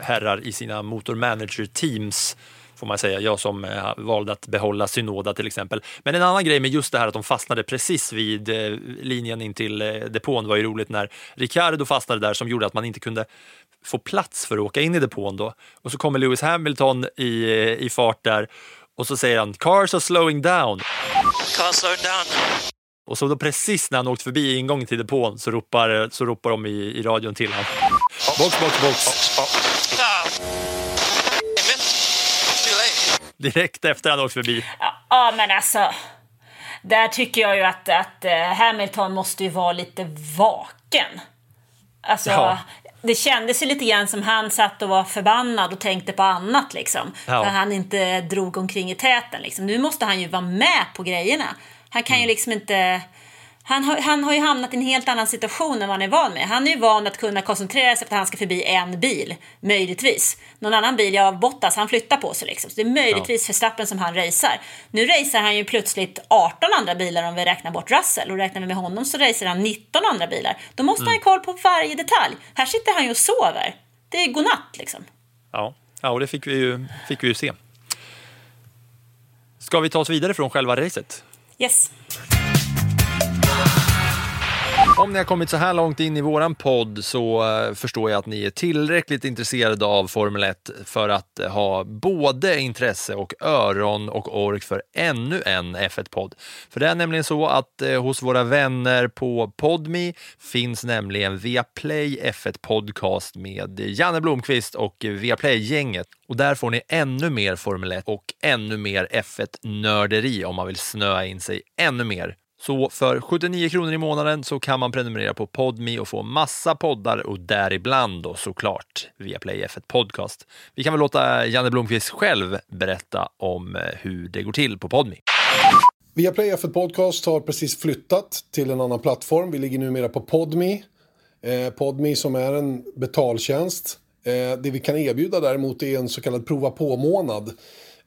herrar i sina motormanager-teams får man säga. Jag som eh, valde att behålla Synoda till exempel. Men en annan grej med just det här att de fastnade precis vid eh, linjen in till eh, depån var ju roligt när Ricardo fastnade där som gjorde att man inte kunde få plats för att åka in i depån då. Och så kommer Lewis Hamilton i, i fart där och så säger han “Cars are slowing down” Can't slow down. och så då precis när han åkt förbi ingången till depån så ropar, så ropar de i, i radion till honom. Box, box, box. Too late. Direkt efter han åkt förbi. Ja, men alltså. Där tycker jag ju att, att eh, Hamilton måste ju vara lite vaken. Alltså, Ja. det kändes ju lite grann som han satt och var förbannad och tänkte på annat liksom. Ja. För han inte drog omkring i täten liksom. Nu måste han ju vara med på grejerna. Han kan ju Mm. liksom inte... Han har, han har ju hamnat i en helt annan situation än vad han är van med. Han är ju van att kunna koncentrera sig på att han ska förbi en bil, möjligtvis. Någon annan bil, ja, Bottas, han flyttar på sig liksom. Så det är möjligtvis Verstappen som han racear. Nu racear han ju plötsligt 18 andra bilar om vi räknar bort Russell. Och räknar vi med honom så racear han 19 andra bilar. Då måste han ju koll på varje detalj. Här sitter han ju och sover. Det är godnatt liksom. Ja, ja och det fick vi, ju, fick vi ju se. Ska vi ta oss vidare från själva racet? Yes. Om ni har kommit så här långt in i våran podd så eh, förstår jag att ni är tillräckligt intresserade av Formel 1 för att eh, ha både intresse och öron och ork för ännu en F1-podd. För det är nämligen så att eh, hos våra vänner på Podme finns nämligen Viaplay F1 Podcast med Janne Blomqvist och Viaplay-gänget. Och där får ni ännu mer Formel 1 och ännu mer F1-nörderi om man vill snöa in sig ännu mer så för 79 kronor i månaden så kan man prenumerera på Podme och få massa poddar och däribland då såklart via Play F1 Podcast. Vi kan väl låta Janne Blomqvist själv berätta om eh, hur det går till på Podme. Viaplay F1 Podcast har precis flyttat till en annan plattform. Vi ligger numera på Podme. Eh, Podme som är en betaltjänst. Eh, det vi kan erbjuda däremot är en så kallad prova på-månad.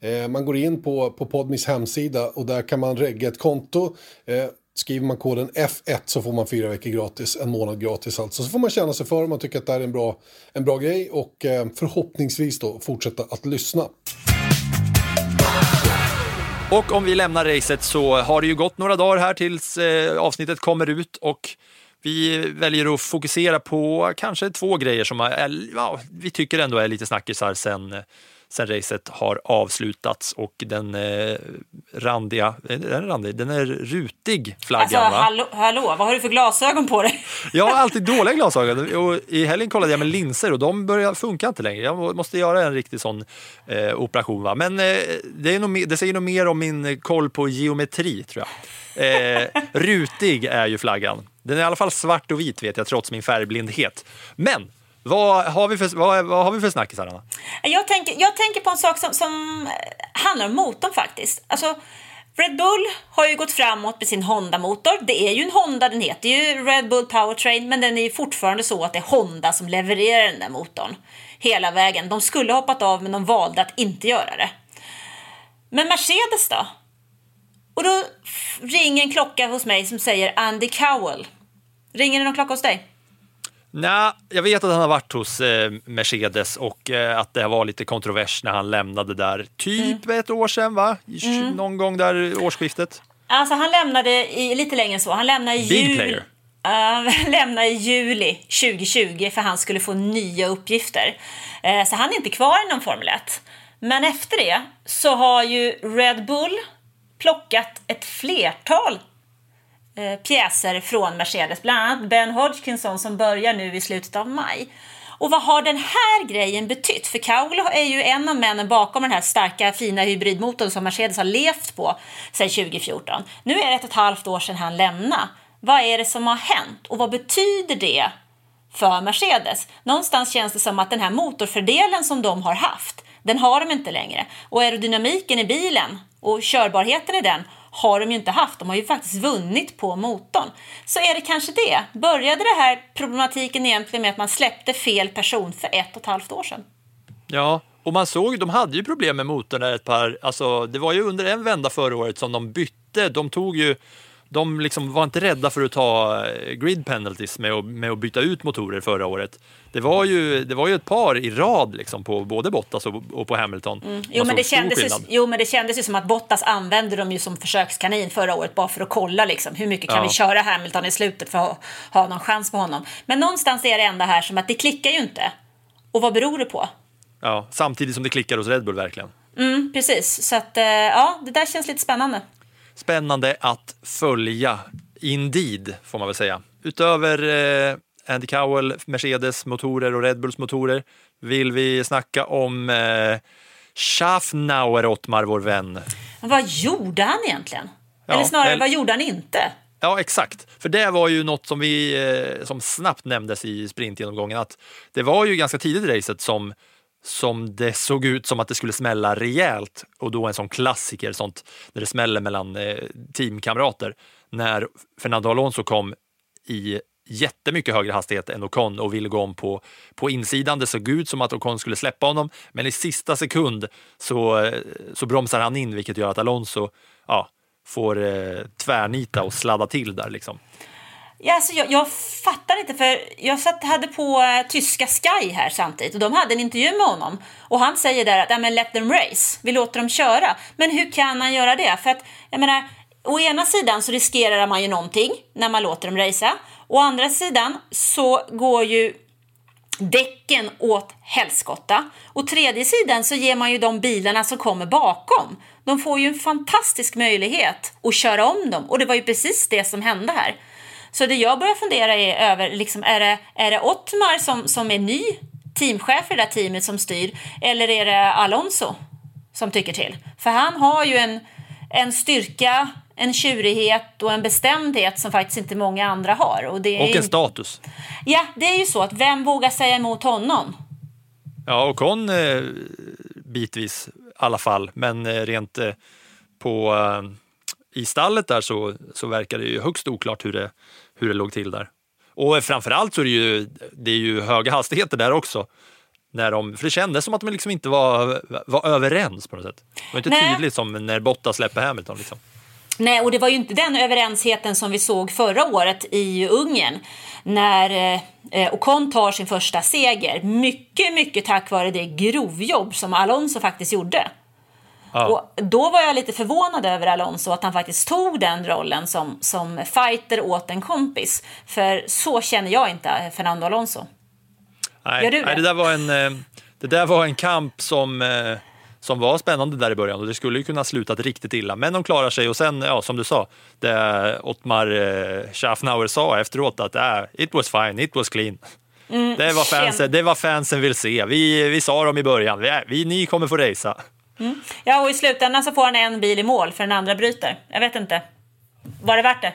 Eh, man går in på, på Podmis hemsida och där kan man regga ett konto. Eh, skriver man koden F1 så får man fyra veckor gratis, en månad gratis alltså. Så får man känna sig för om man tycker att det här är en bra, en bra grej och eh, förhoppningsvis då fortsätta att lyssna. Och om vi lämnar racet så har det ju gått några dagar här tills avsnittet kommer ut och vi väljer att fokusera på kanske två grejer som är, ja, vi tycker ändå är lite snackisar sen, sen racet har avslutats och den eh, randiga, är den randig? Den är rutig flaggan Alltså, va? hallå, hallå, vad har du för glasögon på dig? Jag har alltid dåliga glasögon och i helgen kollade jag med linser och de börjar funka inte längre. Jag måste göra en riktig sån eh, operation. Va? Men eh, det, är nog, det säger nog mer om min koll på geometri tror jag. Eh, rutig är ju flaggan. Den är i alla fall svart och vit vet jag trots min färgblindhet. Men vad har vi för, vad, vad har vi för snackisar Anna? Jag tänker, jag tänker på en sak som, som handlar om motorn faktiskt. Alltså, Red Bull har ju gått framåt med sin Honda-motor. Det är ju en Honda, den heter ju Red Bull Powertrain, men den är ju fortfarande så att det är Honda som levererar den där motorn hela vägen. De skulle ha hoppat av, men de valde att inte göra det. Men Mercedes då? Och då ringer en klocka hos mig som säger Andy Cowell. Ringer det någon klocka hos dig? Nej, jag vet att han har varit hos eh, Mercedes och eh, att det var lite kontrovers när han lämnade där. Typ ett år sedan, va? I- Någon gång där årsskiftet. Alltså han lämnade i, lite längre än så. Han lämnade i Big player. Uh, lämnade i juli 2020 för han skulle få nya uppgifter. Eh, så han är inte kvar inom Formel 1. Men efter det så har ju Red Bull plockat ett flertal eh, pjäser från Mercedes. Bland annat Ben Hodgkinson som börjar nu i slutet av maj. Och vad har den här grejen betytt? För Cowell är ju en av männen bakom den här starka fina hybridmotorn som Mercedes har levt på sedan 2014. Nu är det ett och ett halvt år sedan han lämnade. Vad är det som har hänt och vad betyder det för Mercedes? Någonstans känns det som att den här motorfördelen som de har haft, den har de inte längre. Och aerodynamiken i bilen och körbarheten i den har de ju inte haft. De har ju faktiskt vunnit på motorn. Så är det kanske det. Började det här problematiken egentligen med att man släppte fel person för ett och ett halvt år sedan? Ja, och man såg, de hade ju problem med motorn där ett par, alltså det var ju under en vända förra året som de bytte, de tog ju de liksom var inte rädda för att ta eh, grid penalties med att, med att byta ut motorer förra året. Det var ju, det var ju ett par i rad liksom på både Bottas och, och på Hamilton. Jo Man men, det kändes ju, jo, men det kändes ju som att Bottas använde dem ju som försökskanin förra året bara för att kolla liksom, hur mycket kan Ja. vi köra Hamilton i slutet för att ha någon chans på honom. Men någonstans är det enda här som att det klickar ju inte. Och vad beror det på? Ja, samtidigt som det klickar hos Red Bull verkligen. Mm, precis, så att eh, ja, det där känns lite spännande. Spännande att följa, indeed får man väl säga. Utöver eh, Andy Cowell, Mercedes motorer och Red Bulls motorer vill vi snacka om eh, Schaffnauer Ottmar, vår vän. Men vad gjorde han egentligen? Ja, Eller snarare, eller- vad gjorde han inte? Ja, exakt. För det var ju något som vi eh, som snabbt nämndes i sprintgenomgången att det var ju ganska tidigt i racet som som det såg ut som att det skulle smälla rejält och då en sån klassiker, sånt när det smäller mellan eh, teamkamrater. När Fernando Alonso kom i jättemycket högre hastighet än Ocon och ville gå om på, på insidan. Det såg ut som att Ocon skulle släppa honom, men i sista sekund så, eh, så bromsar han in, vilket gör att Alonso ja, får eh, tvärnita och sladda till där. Liksom. Ja, alltså jag, jag fattar inte, för jag satt, hade på eh, tyska Sky här samtidigt och de hade en intervju med honom. Och han säger där att ja, men let them race, vi låter dem köra. Men hur kan han göra det? För att, jag menar, å ena sidan så riskerar man ju någonting när man låter dem racea. Å andra sidan så går ju däcken åt helskotta. Och tredje sidan så ger man ju de bilarna som kommer bakom. De får ju en fantastisk möjlighet att köra om dem. Och det var ju precis det som hände här. Så det jag börjar fundera är över, liksom, är, det, är det Ottmar som, som är ny teamchef i det där teamet som styr? Eller är det Alonso som tycker till? För han har ju en, en styrka en tjurighet och en bestämdhet som faktiskt inte många andra har. Och, det är Och en inte- status. Ja, det är ju så att vem vågar säga emot honom? Ja, och Con eh, bitvis i alla fall, men eh, rent eh, på eh, i stallet där så, så verkar det ju högst oklart hur det, hur det låg till där. Och framförallt så är det ju, det är ju höga hastigheter där också. När de, för det kändes som att de liksom inte var, var överens på något sätt. Det var inte Nej. tydligt som när Bottas släpper Hamilton. Liksom. Nej, och det var ju inte den överensheten som vi såg förra året i Ungern när eh, Ocon tar sin första seger. Mycket, mycket tack vare det grovjobb som Alonso faktiskt gjorde. Ja. Och då var jag lite förvånad över Alonso att han faktiskt tog den rollen som, som fighter åt en kompis. För så känner jag inte Fernando Alonso. Nej, Gör du det? nej, det, där var en, eh, det där var en kamp som, eh, som var spännande där i början och det skulle ju kunna slutat riktigt illa. Men de klarar sig och sen, ja, som du sa, det Ottmar eh, Schaffnauer sa efteråt att äh, it was fine, it was clean. det, var fansen, det var fansen vill se. Vi, vi sa dem i början, vi, vi, ni kommer få racea. Ja, och i slutändan så får han en bil i mål för den andra bryter. Jag vet inte. Var det värt det?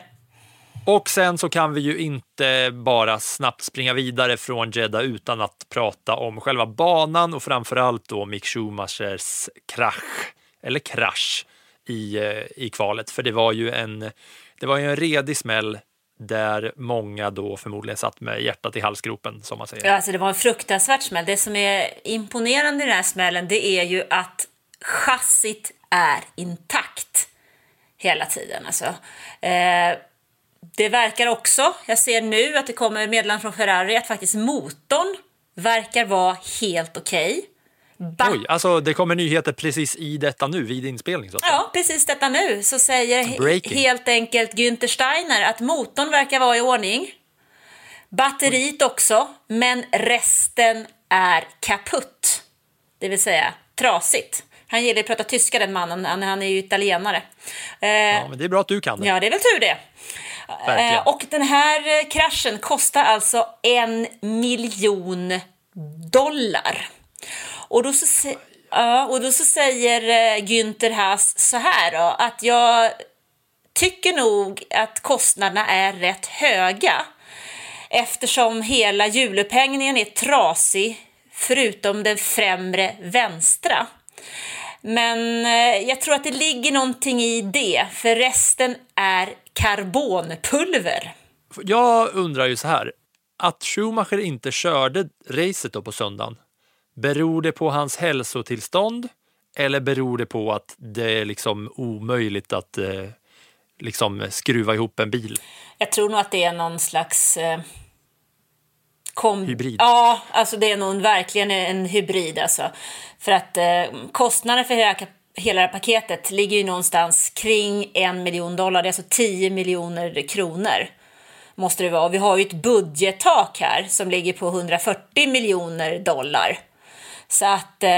Och sen så kan vi ju inte bara snabbt springa vidare från Jeddah utan att prata om själva banan och framförallt då Mick Schumachers krasch, eller krasch, i, eh, i kvalet. För det var ju en, det var ju en redig smäll där många då förmodligen satt med hjärtat i halsgropen, som man säger. Ja, alltså det var en fruktansvärt smäll. Det som är imponerande i den här smällen det är ju att chassit är intakt hela tiden. Alltså. Eh, det verkar också, jag ser nu att det kommer meddelande från Ferrari att faktiskt motorn verkar vara helt okej. Ba- Oj, alltså det kommer nyheter precis i detta nu, vid inspelning. Så att. Ja, precis detta nu så säger Breaking. helt enkelt Günther Steiner att motorn verkar vara i ordning. Batteriet också, men resten är kaputt. Det vill säga trasigt. Han gillar att prata tyska den mannen, han, han är ju italienare. Eh, Ja, men det är bra att du kan det. Ja, det är väl tur det. Verkligen. Eh, och den här eh, kraschen kostar alltså en miljon dollar. Och då så, ja, och då så säger Günther Haas så här då, att jag tycker nog att kostnaderna är rätt höga eftersom hela hjulupphängningen är trasig förutom den främre vänstra. Men eh, jag tror att det ligger någonting i det, för resten är karbonpulver. Jag undrar ju så här, att Schumacher inte körde racet då på söndagen, beror det på hans hälsotillstånd eller beror det på att det är liksom omöjligt att eh, liksom skruva ihop en bil? Jag tror nog att det är någon slags... Eh, kom... Hybrid. Ja, alltså det är nog verkligen en hybrid alltså. För att eh, kostnaden för hela, hela det här paketet ligger ju någonstans kring en miljon dollar. Det är alltså 10 miljoner kronor. Måste det vara. Vi har ju ett budgettak här som ligger på 140 miljoner dollar. Så att eh,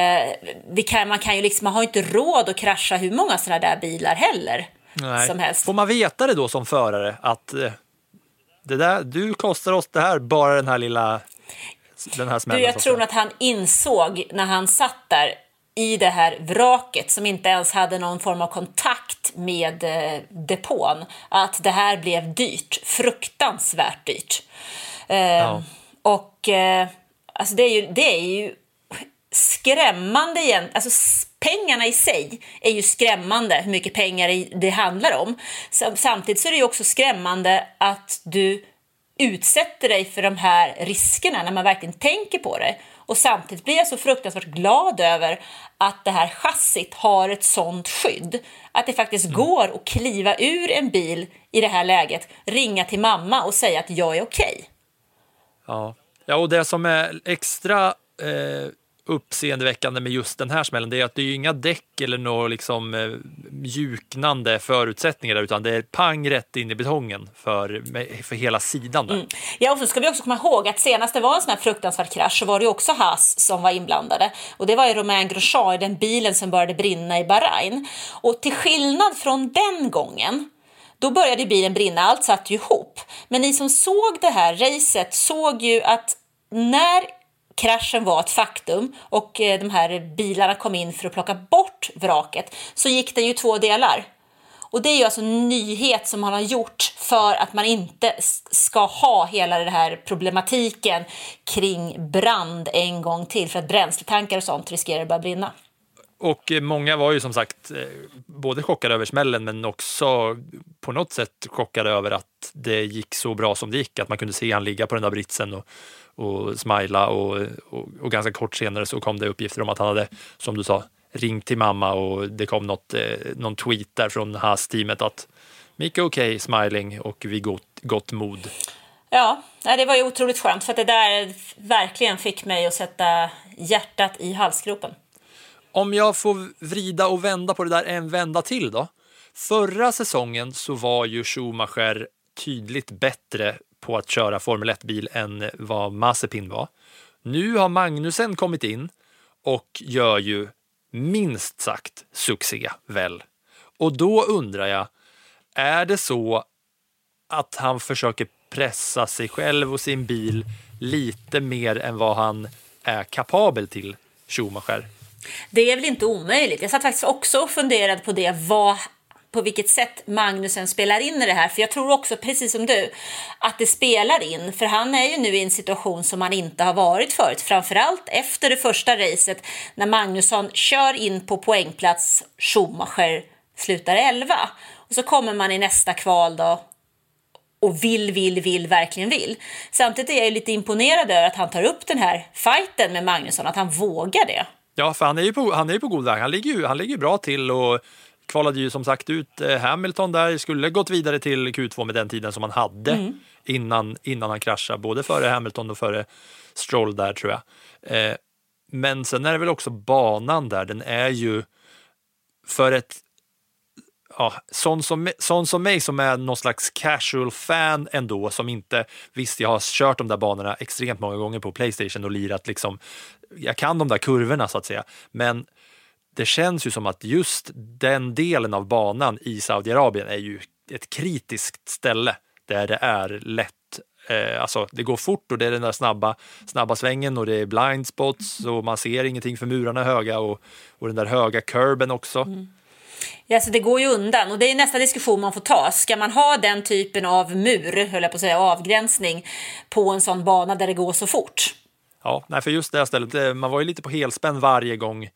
vi kan, man kan ju liksom, man har inte råd att krascha hur många sådana där bilar heller. Som helst. Får man veta det då som förare att eh, det där, du kostar oss det här, bara den här lilla den här Du, smällen. jag så att tror att han insåg när han satt där i det här vraket som inte ens hade någon form av kontakt med eh, depån att det här blev dyrt, fruktansvärt dyrt. Eh, Och eh, alltså det, är ju, det är ju skrämmande igen. Alltså pengarna i sig är ju skrämmande hur mycket pengar det handlar om. Sam- Samtidigt så är det ju också skrämmande att du utsätter dig för de här riskerna när man verkligen tänker på det. Och samtidigt blir jag så fruktansvärt glad över att det här chassit har ett sånt skydd. Att det faktiskt går att kliva ur en bil i det här läget, ringa till mamma och säga att jag är okej. Ja. ja, och det som är extra eh, uppseendeväckande med just den här smällen, det är att det är inga däck eller några liksom, eh, mjuknande förutsättningar där, utan det är pang rätt in i betongen för, för hela sidan där. Mm. Ja, och så ska vi också komma ihåg att senast det var en sån här fruktansvärd krasch så var det ju också Haas som var inblandade. Och det var ju Romain Grosjean i den bilen som började brinna i Bahrain. Och till skillnad från den gången då började bilen brinna, allt satt ju ihop. Men ni som såg det här racet såg ju att när kraschen var ett faktum och eh, de här bilarna kom in för att plocka bort vraket så gick den ju två delar. Och det är ju alltså en nyhet som man har gjort för att man inte ska ha hela den här problematiken kring brand en gång till för att bränsletankar och sånt riskerar att börja brinna. Och eh, många var ju som sagt eh, både chockade över smällen men också på något sätt chockade över att det gick så bra som det gick. Att man kunde se han ligga på den där britsen och, och smila och, och, och ganska kort senare så kom det uppgifter om att han hade, som du sa, ringt till mamma och det kom något, eh, någon tweet där från Haas-teamet att Mika okej, smiling och vid gott, gott mod. Ja, det var ju otroligt skönt för att det där verkligen fick mig att sätta hjärtat i halsgropen. Om jag får vrida och vända på det där en vända till då. Förra säsongen så var ju Schumacher tydligt bättre på att köra Formel 1-bil än vad Mazepin var. Nu har Magnusen kommit in och gör ju minst sagt succé, väl? Och då undrar jag, är det så att han försöker pressa sig själv och sin bil lite mer än vad han är kapabel till, Schumacher? Det är väl inte omöjligt. Jag satt faktiskt också och funderade på det, vad, på vilket sätt Magnusen spelar in i det här. För jag tror också, precis som du, att det spelar in. För han är ju nu i en situation som han inte har varit förut. Framförallt efter det första racet när Magnusson kör in på poängplats, Schumacher slutar 11. Och så kommer man i nästa kval då och vill, vill, vill, verkligen vill. Samtidigt är jag lite imponerad över att han tar upp den här fighten med Magnusson, att han vågar det. Ja, för han är ju på, han är ju på god väg. Han ligger ju, han ligger bra till och kvalade ju som sagt ut eh, Hamilton där, skulle gått vidare till Q2 med den tiden som han hade innan, innan han kraschade, både före Hamilton och före Stroll där tror jag. Eh, men sen är det väl också banan där, den är ju för ett ja, sån, som, sån som mig som är någon slags casual fan ändå, som inte, visst jag har kört de där banorna extremt många gånger på Playstation och lirat liksom, jag kan de där kurvorna så att säga, men det känns ju som att just den delen av banan i Saudiarabien är ju ett kritiskt ställe där det är lätt Eh, alltså, det går fort och det är den där snabba, snabba svängen och det är blind spots och man ser ingenting för murarna är höga och, och den där höga kurben också. Ja, så det går ju undan och det är nästa diskussion man får ta. Ska man ha den typen av mur, höll jag på att säga, avgränsning på en sån bana där det går så fort? Ja, nej, för just det här stället, eh, man var ju lite på helspänn varje gång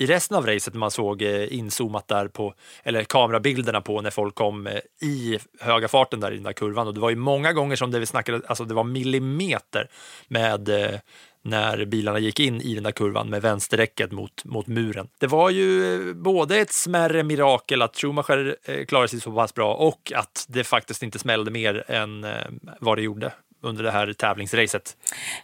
i resten av racet när man såg eh, inzoomat där på, eller kamerabilderna på när folk kom eh, i höga farten där i den där kurvan. Och det var ju många gånger som det vi snackade, alltså det var millimeter med eh, när bilarna gick in i den där kurvan med vänsterräcket mot, mot muren. Det var ju både ett smärre mirakel att Schumacher klarade sig så pass bra och att det faktiskt inte smällde mer än vad det gjorde under det här tävlingsracet.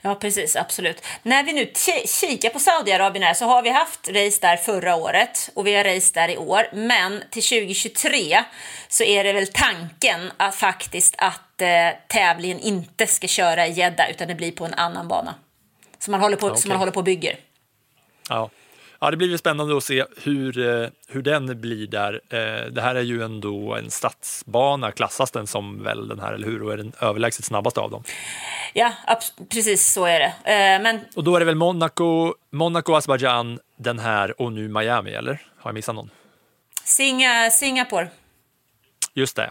Ja, precis, absolut. När vi nu ki- kikar på Saudiarabien här så har vi haft race där förra året och vi har race där i år. Men till 2023 så är det väl tanken att faktiskt att eh, tävlingen inte ska köra i Jeddah utan det blir på en annan bana. Som man håller på, Ja, som okej. man håller på och bygger. Ja. Ja, det blir väl spännande att se hur, eh, hur den blir där. Eh, Det här är ju ändå en stadsbana, klassas den som väl den här, eller hur? Och är den överlägset snabbaste av dem. Ja, precis så är det. Eh, men Och då är det väl Monaco, Monaco, Azerbaijan, den här och nu Miami, eller? Har jag missat någon? Singa, Singapore, Just det.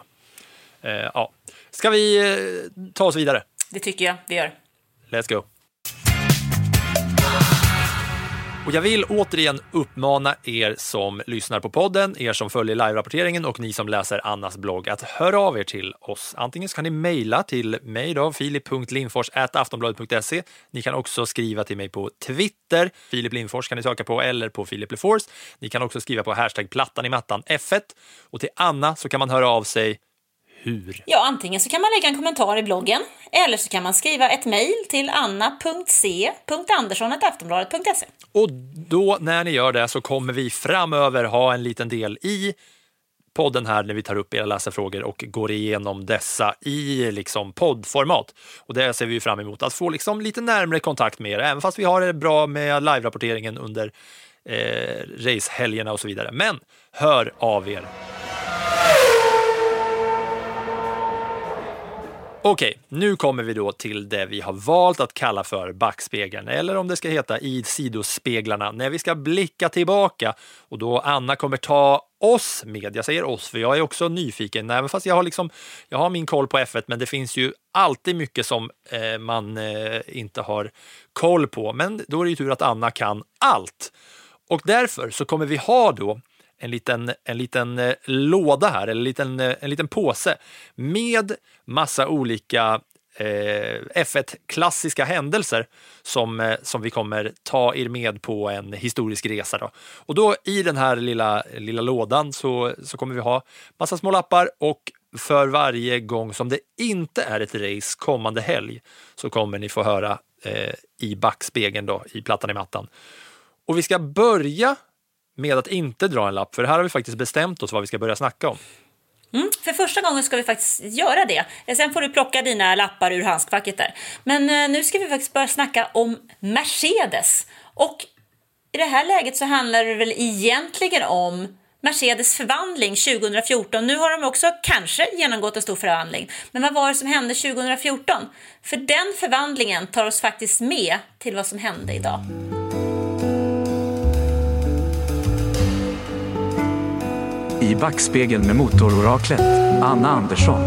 Ja. Ska vi ta oss vidare? det tycker jag vi gör. Let's go. Och jag vill återigen uppmana er som lyssnar på podden, er som följer live-rapporteringen och ni som läser Annas blogg att höra av er till oss. Antingen så kan ni mejla till mig då, filip.lindfors.aftonbladet.se. Ni kan också skriva till mig på Twitter. Filip Lindfors kan ni söka på eller på Filip Lefors. Ni kan också skriva på hashtag plattan i mattan F1. Och till Anna så kan man höra av sig hur? Ja, antingen så kan man lägga en kommentar i bloggen eller så kan man skriva ett mejl till anna.c.andersson.aftonbladet.se. Och då när ni gör det så kommer vi framöver ha en liten del i podden här när vi tar upp era läsarfrågor och går igenom dessa i liksom poddformat. Och det ser vi fram emot, att få liksom lite närmare kontakt med er, även fast vi har det bra med live-rapporteringen under eh, racehelgerna och så vidare. Men hör av er! Okej, nu kommer vi då till det vi har valt att kalla för backspegeln, eller om det ska heta i sidospeglarna, när vi ska blicka tillbaka och då Anna kommer ta oss med. Jag säger oss, för jag är också nyfiken, även fast jag har, liksom, jag har min koll på F1, men det finns ju alltid mycket som eh, man eh, inte har koll på. Men då är det ju tur att Anna kan allt. Och därför så kommer vi ha då en liten, en liten eh, låda här, eller en liten, eh, en liten påse med massa olika eh, F1-klassiska händelser som, eh, som vi kommer ta er med på en historisk resa. Då. Och då i den här lilla, lilla lådan så, så kommer vi ha massa små lappar och för varje gång som det inte är ett race kommande helg så kommer ni få höra eh, i backspegeln då, i plattan i mattan. Och vi ska börja med att inte dra en lapp, för här har vi faktiskt bestämt oss vad vi ska börja snacka om. Mm, för första gången ska vi faktiskt göra det. Sen får du plocka dina lappar ur handskfacket där. Men eh, nu ska vi faktiskt börja snacka om Mercedes. Och i det här läget så handlar det väl egentligen om Mercedes förvandling 2014. Nu har de också kanske genomgått en stor förvandling. Men vad var det som hände 2014? För den förvandlingen tar oss faktiskt med till vad som hände idag. I backspegeln med motororaklet, Anna Andersson.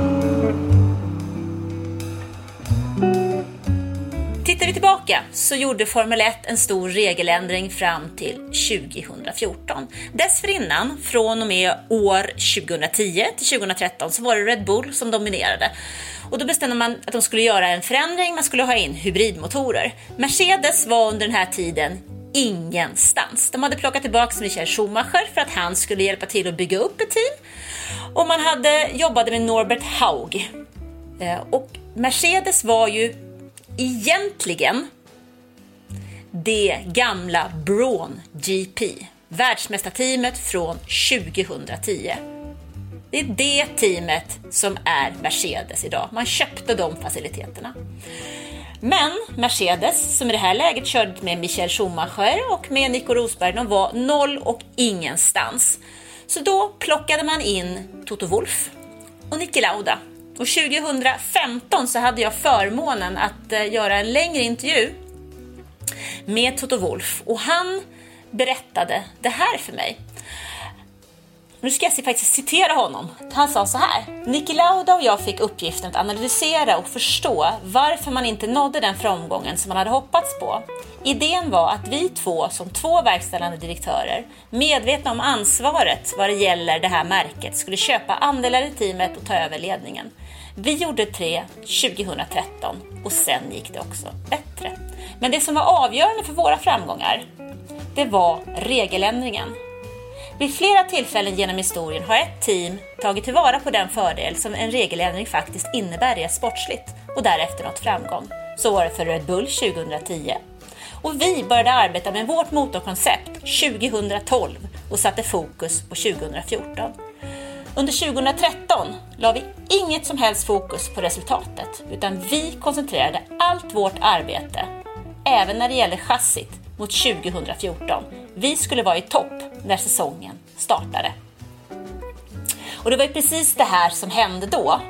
Tittar vi tillbaka så gjorde Formel 1 en stor regeländring fram till 2014. Dessförinnan, från och med år 2010 till 2013, så var det Red Bull som dominerade. Och då bestämde man att de skulle göra en förändring, man skulle ha in hybridmotorer. Mercedes var under den här tiden ingenstans. De hade plockat tillbaka Michael Schumacher för att han skulle hjälpa till att bygga upp ett team. Och man hade jobbade med Norbert Haug. Eh, och Mercedes var ju egentligen det gamla Braun GP, världsmästarteamet från 2010. Det är det teamet som är Mercedes idag. Man köpte de faciliteterna. Men Mercedes, som i det här läget körde med Michael Schumacher och med Nico Rosberg, de var noll och ingenstans. Så då plockade man in Toto Wolff och Niki Lauda. Och 2015 så hade jag förmånen att eh, göra en längre intervju med Toto Wolff och han berättade det här för mig. Nu ska jag faktiskt citera honom. Han sa så här. Niki Lauda och jag fick uppgiften att analysera och förstå varför man inte nådde den framgången som man hade hoppats på. Idén var att vi två som två verkställande direktörer, medvetna om ansvaret vad det gäller det här märket, skulle köpa andelar i teamet och ta över ledningen. Vi gjorde tre 2013 och sen gick det också bättre. Men det som var avgörande för våra framgångar, det var regeländringen. Vid flera tillfällen genom historien har ett team tagit tillvara på den fördel som en regeländring faktiskt innebär rent sportsligt och därefter nått framgång. Så var det för Red Bull 2010. Och vi började arbeta med vårt motorkoncept 2012 och satte fokus på 2014. Under 2013 la vi inget som helst fokus på resultatet utan vi koncentrerade allt vårt arbete, även när det gäller chassit, mot 2014. Vi skulle vara i topp när säsongen startade. Och det var ju precis det här som hände då.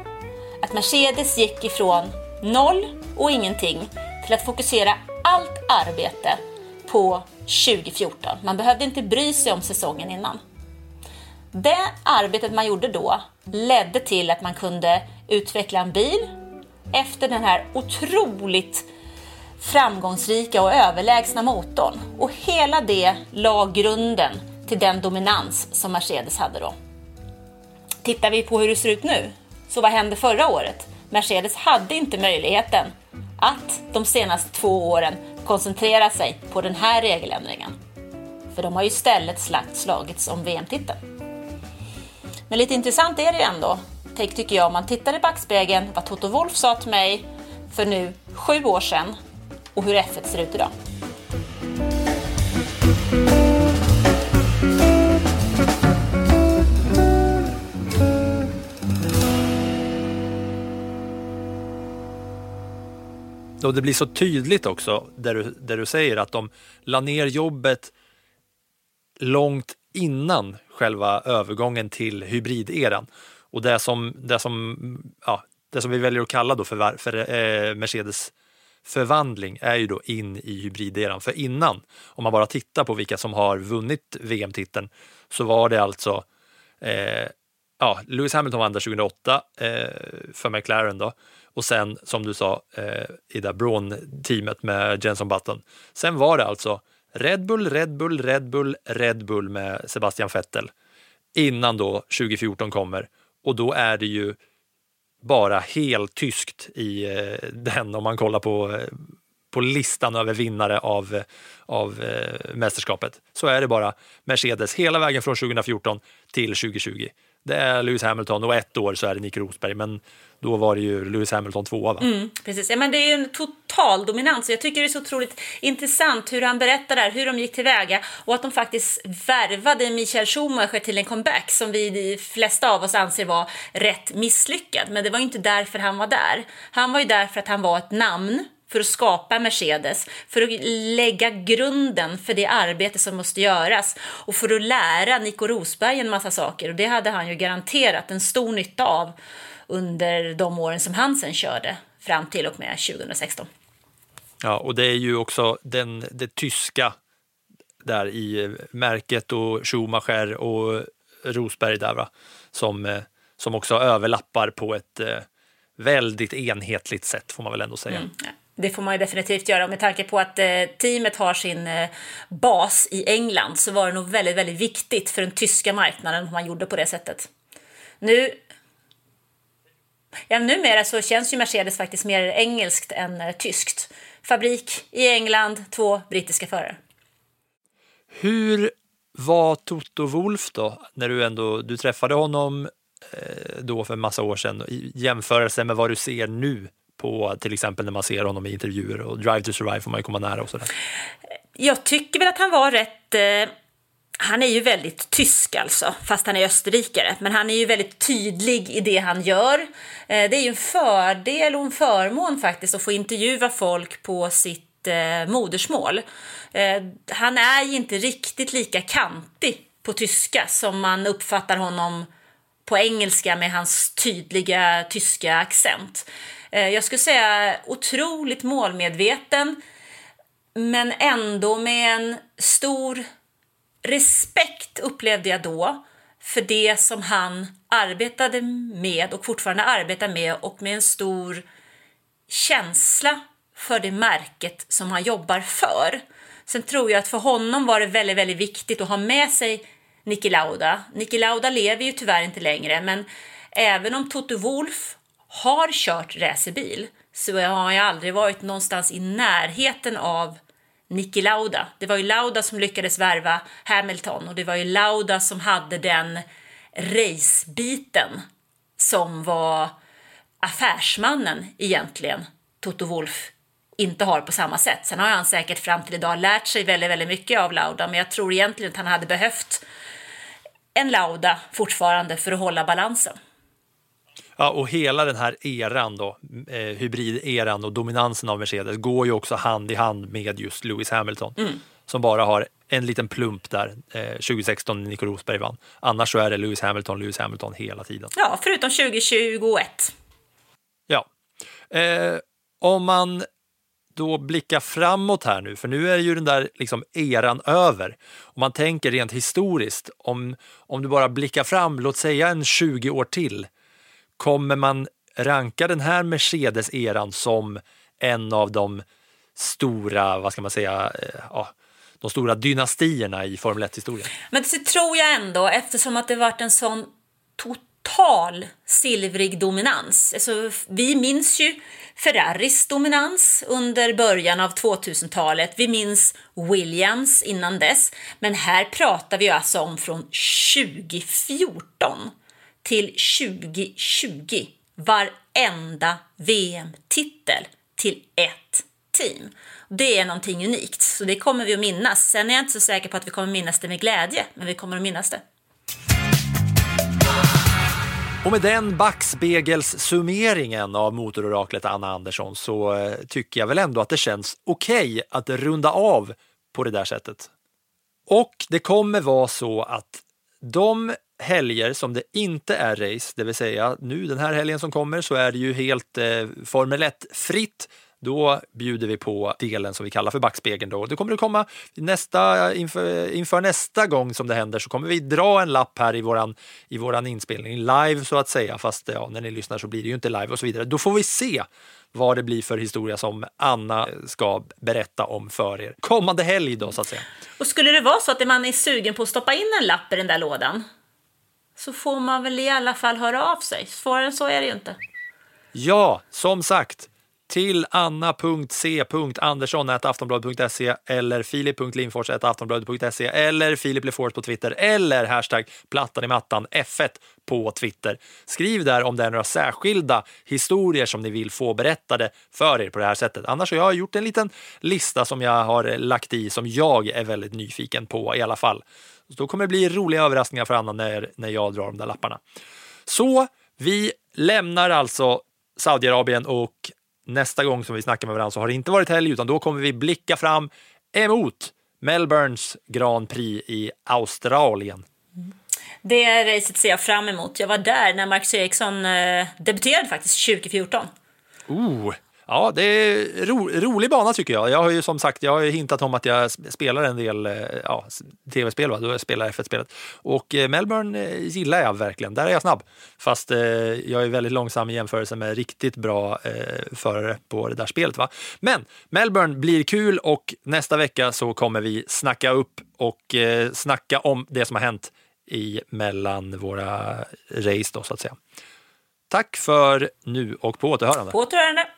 Att Mercedes gick ifrån noll och ingenting till att fokusera allt arbete på 2014. Man behövde inte bry sig om säsongen innan. Det arbetet man gjorde då ledde till att man kunde utveckla en bil efter den här otroligt framgångsrika och överlägsna motorn. Och hela det la grunden till den dominans som Mercedes hade då. Tittar vi på hur det ser ut nu, så vad hände förra året? Mercedes hade inte möjligheten att de senaste två åren koncentrera sig på den här regeländringen. För de har ju istället slagits om VM-titeln. Men lite intressant är det ju ändå, tycker jag, om man tittar i backspegeln vad Toto Wolf sa till mig för nu sju år sedan och hur F1 ser ut idag. Och det blir så tydligt också där du, där du säger att de la ner jobbet långt innan själva övergången till hybrideran. Och det som, det som ja, det som vi väljer att kalla då för, för eh, Mercedes förvandling är ju då in i hybrideran. För innan, om man bara tittar på vilka som har vunnit VM-titeln, så var det alltså eh, ja, Lewis Hamilton vann där 2008 eh, för McLaren då. Och sen som du sa eh, i det Braun-teamet med Jenson Button. Sen var det alltså Red Bull, Red Bull, Red Bull, Red Bull med Sebastian Vettel innan då 2014 kommer. Och då är det ju bara helt tyskt i eh, den om man kollar på, eh, på listan över vinnare av, av eh, mästerskapet. Så är det bara Mercedes hela vägen från 2014 till 2020. Det är Lewis Hamilton och ett år så är det Nick Rosberg. Men då var det ju Lewis Hamilton tvåa. Va? Mm, precis. Ja, men det är ju en total dominans. Jag tycker det är så otroligt intressant hur han berättar där, hur de gick tillväga och att de faktiskt värvade Michael Schumacher till en comeback som vi de flesta av oss anser var rätt misslyckad. Men det var ju inte därför han var där. Han var ju där för att han var ett namn för att skapa Mercedes, för att lägga grunden för det arbete som måste göras och för att lära Nico Rosberg en massa saker. Och det hade han ju garanterat en stor nytta av under de åren som han sen körde fram till och med 2016. Ja, och det är ju också den, det tyska där i märket och Schumacher och Rosberg där va? Som, eh, som också överlappar på ett eh, väldigt enhetligt sätt får man väl ändå säga. Mm. Det får man ju definitivt göra. Med tanke på att eh, teamet har sin eh, bas i England så var det nog väldigt, väldigt viktigt för den tyska marknaden om man gjorde på det sättet. Nu Ja, numera så känns ju Mercedes faktiskt mer engelskt än eh, tyskt. Fabrik i England, två brittiska förare. Hur var Toto Wolf då, när du ändå du träffade honom eh, då för en massa år sedan i jämförelse med vad du ser nu på till exempel när man ser honom i intervjuer och Drive to Survive får man ju komma nära och sådär. Jag tycker väl att han var rätt eh han är ju väldigt tysk alltså, fast han är österrikare. Men han är ju väldigt tydlig i det han gör. Eh, det är ju en fördel och en förmån faktiskt att få intervjua folk på sitt eh, modersmål. Eh, han är ju inte riktigt lika kantig på tyska som man uppfattar honom på engelska med hans tydliga tyska accent. Eh, jag skulle säga otroligt målmedveten men ändå med en stor respekt upplevde jag då för det som han arbetade med och fortfarande arbetar med och med en stor känsla för det märket som han jobbar för. Sen tror jag att för honom var det väldigt, väldigt viktigt att ha med sig Niki Lauda. Niki Lauda lever ju tyvärr inte längre, men även om Toto Wolf har kört racerbil så har han ju aldrig varit någonstans i närheten av Niki Lauda. Det var ju Lauda som lyckades värva Hamilton och det var ju Lauda som hade den racebiten som var affärsmannen egentligen, Toto Wolf inte har på samma sätt. Sen har han säkert fram till idag lärt sig väldigt, väldigt mycket av Lauda, men jag tror egentligen att han hade behövt en Lauda fortfarande för att hålla balansen. Ja, och hela den här eran då, eh, hybrideran och dominansen av Mercedes går ju också hand i hand med just Lewis Hamilton mm. som bara har en liten plump där eh, 2016 när Nico Rosberg vann. Annars så är det Lewis Hamilton, Lewis Hamilton hela tiden. Ja, förutom 2021. Ja. Eh, om man då blickar framåt här nu, för nu är ju den där liksom eran över. Om man tänker rent historiskt, om, om du bara blickar fram, låt säga en 20 år till, Kommer man ranka den här Mercedes-eran som en av de stora, vad ska man säga, eh, ja, de stora dynastierna i Formel 1-historien? Men det tror jag ändå, eftersom att det varit en sån total silvrig dominans. Alltså, vi minns ju Ferraris dominans under början av 2000-talet. Vi minns Williams innan dess. Men här pratar vi alltså om från 2014 till 2020 varenda VM-titel till ett team. Det är någonting unikt, så det kommer vi att minnas. Sen är jag inte så säker på att vi kommer minnas det med glädje, men vi kommer att minnas det. Och med den backspegelssummeringen av motororaklet Anna Andersson så eh, tycker jag väl ändå att det känns okej okay att runda av på det där sättet. Och det kommer vara så att de helger som det inte är race, det vill säga nu den här helgen som kommer så är det ju helt eh, Formel 1-fritt. Då bjuder vi på delen som vi kallar för backspegeln. Då. Det kommer att komma nästa, inför, inför nästa gång som det händer så kommer vi dra en lapp här i våran, i våran inspelning, live så att säga. Fast ja, när ni lyssnar så blir det ju inte live och så vidare. Då får vi se vad det blir för historia som Anna ska berätta om för er. Kommande helg då så att säga. Och skulle det vara så att man är sugen på att stoppa in en lapp i den där lådan så får man väl i alla fall höra av sig. Svårare än så är det ju inte. Ja, som sagt till anna.c.andersson.aftonbladet.se eller filip.lindfors.aftonbladet.se eller Filip Lefors på Twitter eller hashtag plattan i mattan F1 på Twitter. Skriv där om det är några särskilda historier som ni vill få berättade för er på det här sättet. Annars har jag gjort en liten lista som jag har lagt i som jag är väldigt nyfiken på i alla fall. Så då kommer det bli roliga överraskningar för Anna när, när jag drar de där lapparna. Så vi lämnar alltså Saudiarabien och nästa gång som vi snackar med varandra så har det inte varit helg utan då kommer vi blicka fram emot Melbournes Grand Prix i Australien. Det racet ser jag fram emot. Jag var där när Marcus Eriksson eh, debuterade faktiskt 2014. Oh, Ja, det är ro, rolig bana tycker jag. Jag har ju som sagt jag har ju hintat om att jag spelar en del eh, ja, tv-spel, då jag spelar F1-spelet. Och eh, Melbourne eh, gillar jag verkligen. Där är jag snabb. Fast eh, jag är väldigt långsam i jämförelse med riktigt bra eh, förare på det där spelet. Va? Men Melbourne blir kul och nästa vecka så kommer vi snacka upp och eh, snacka om det som har hänt i mellan våra race då så att säga. Tack för nu och på återhörande. På återhörande.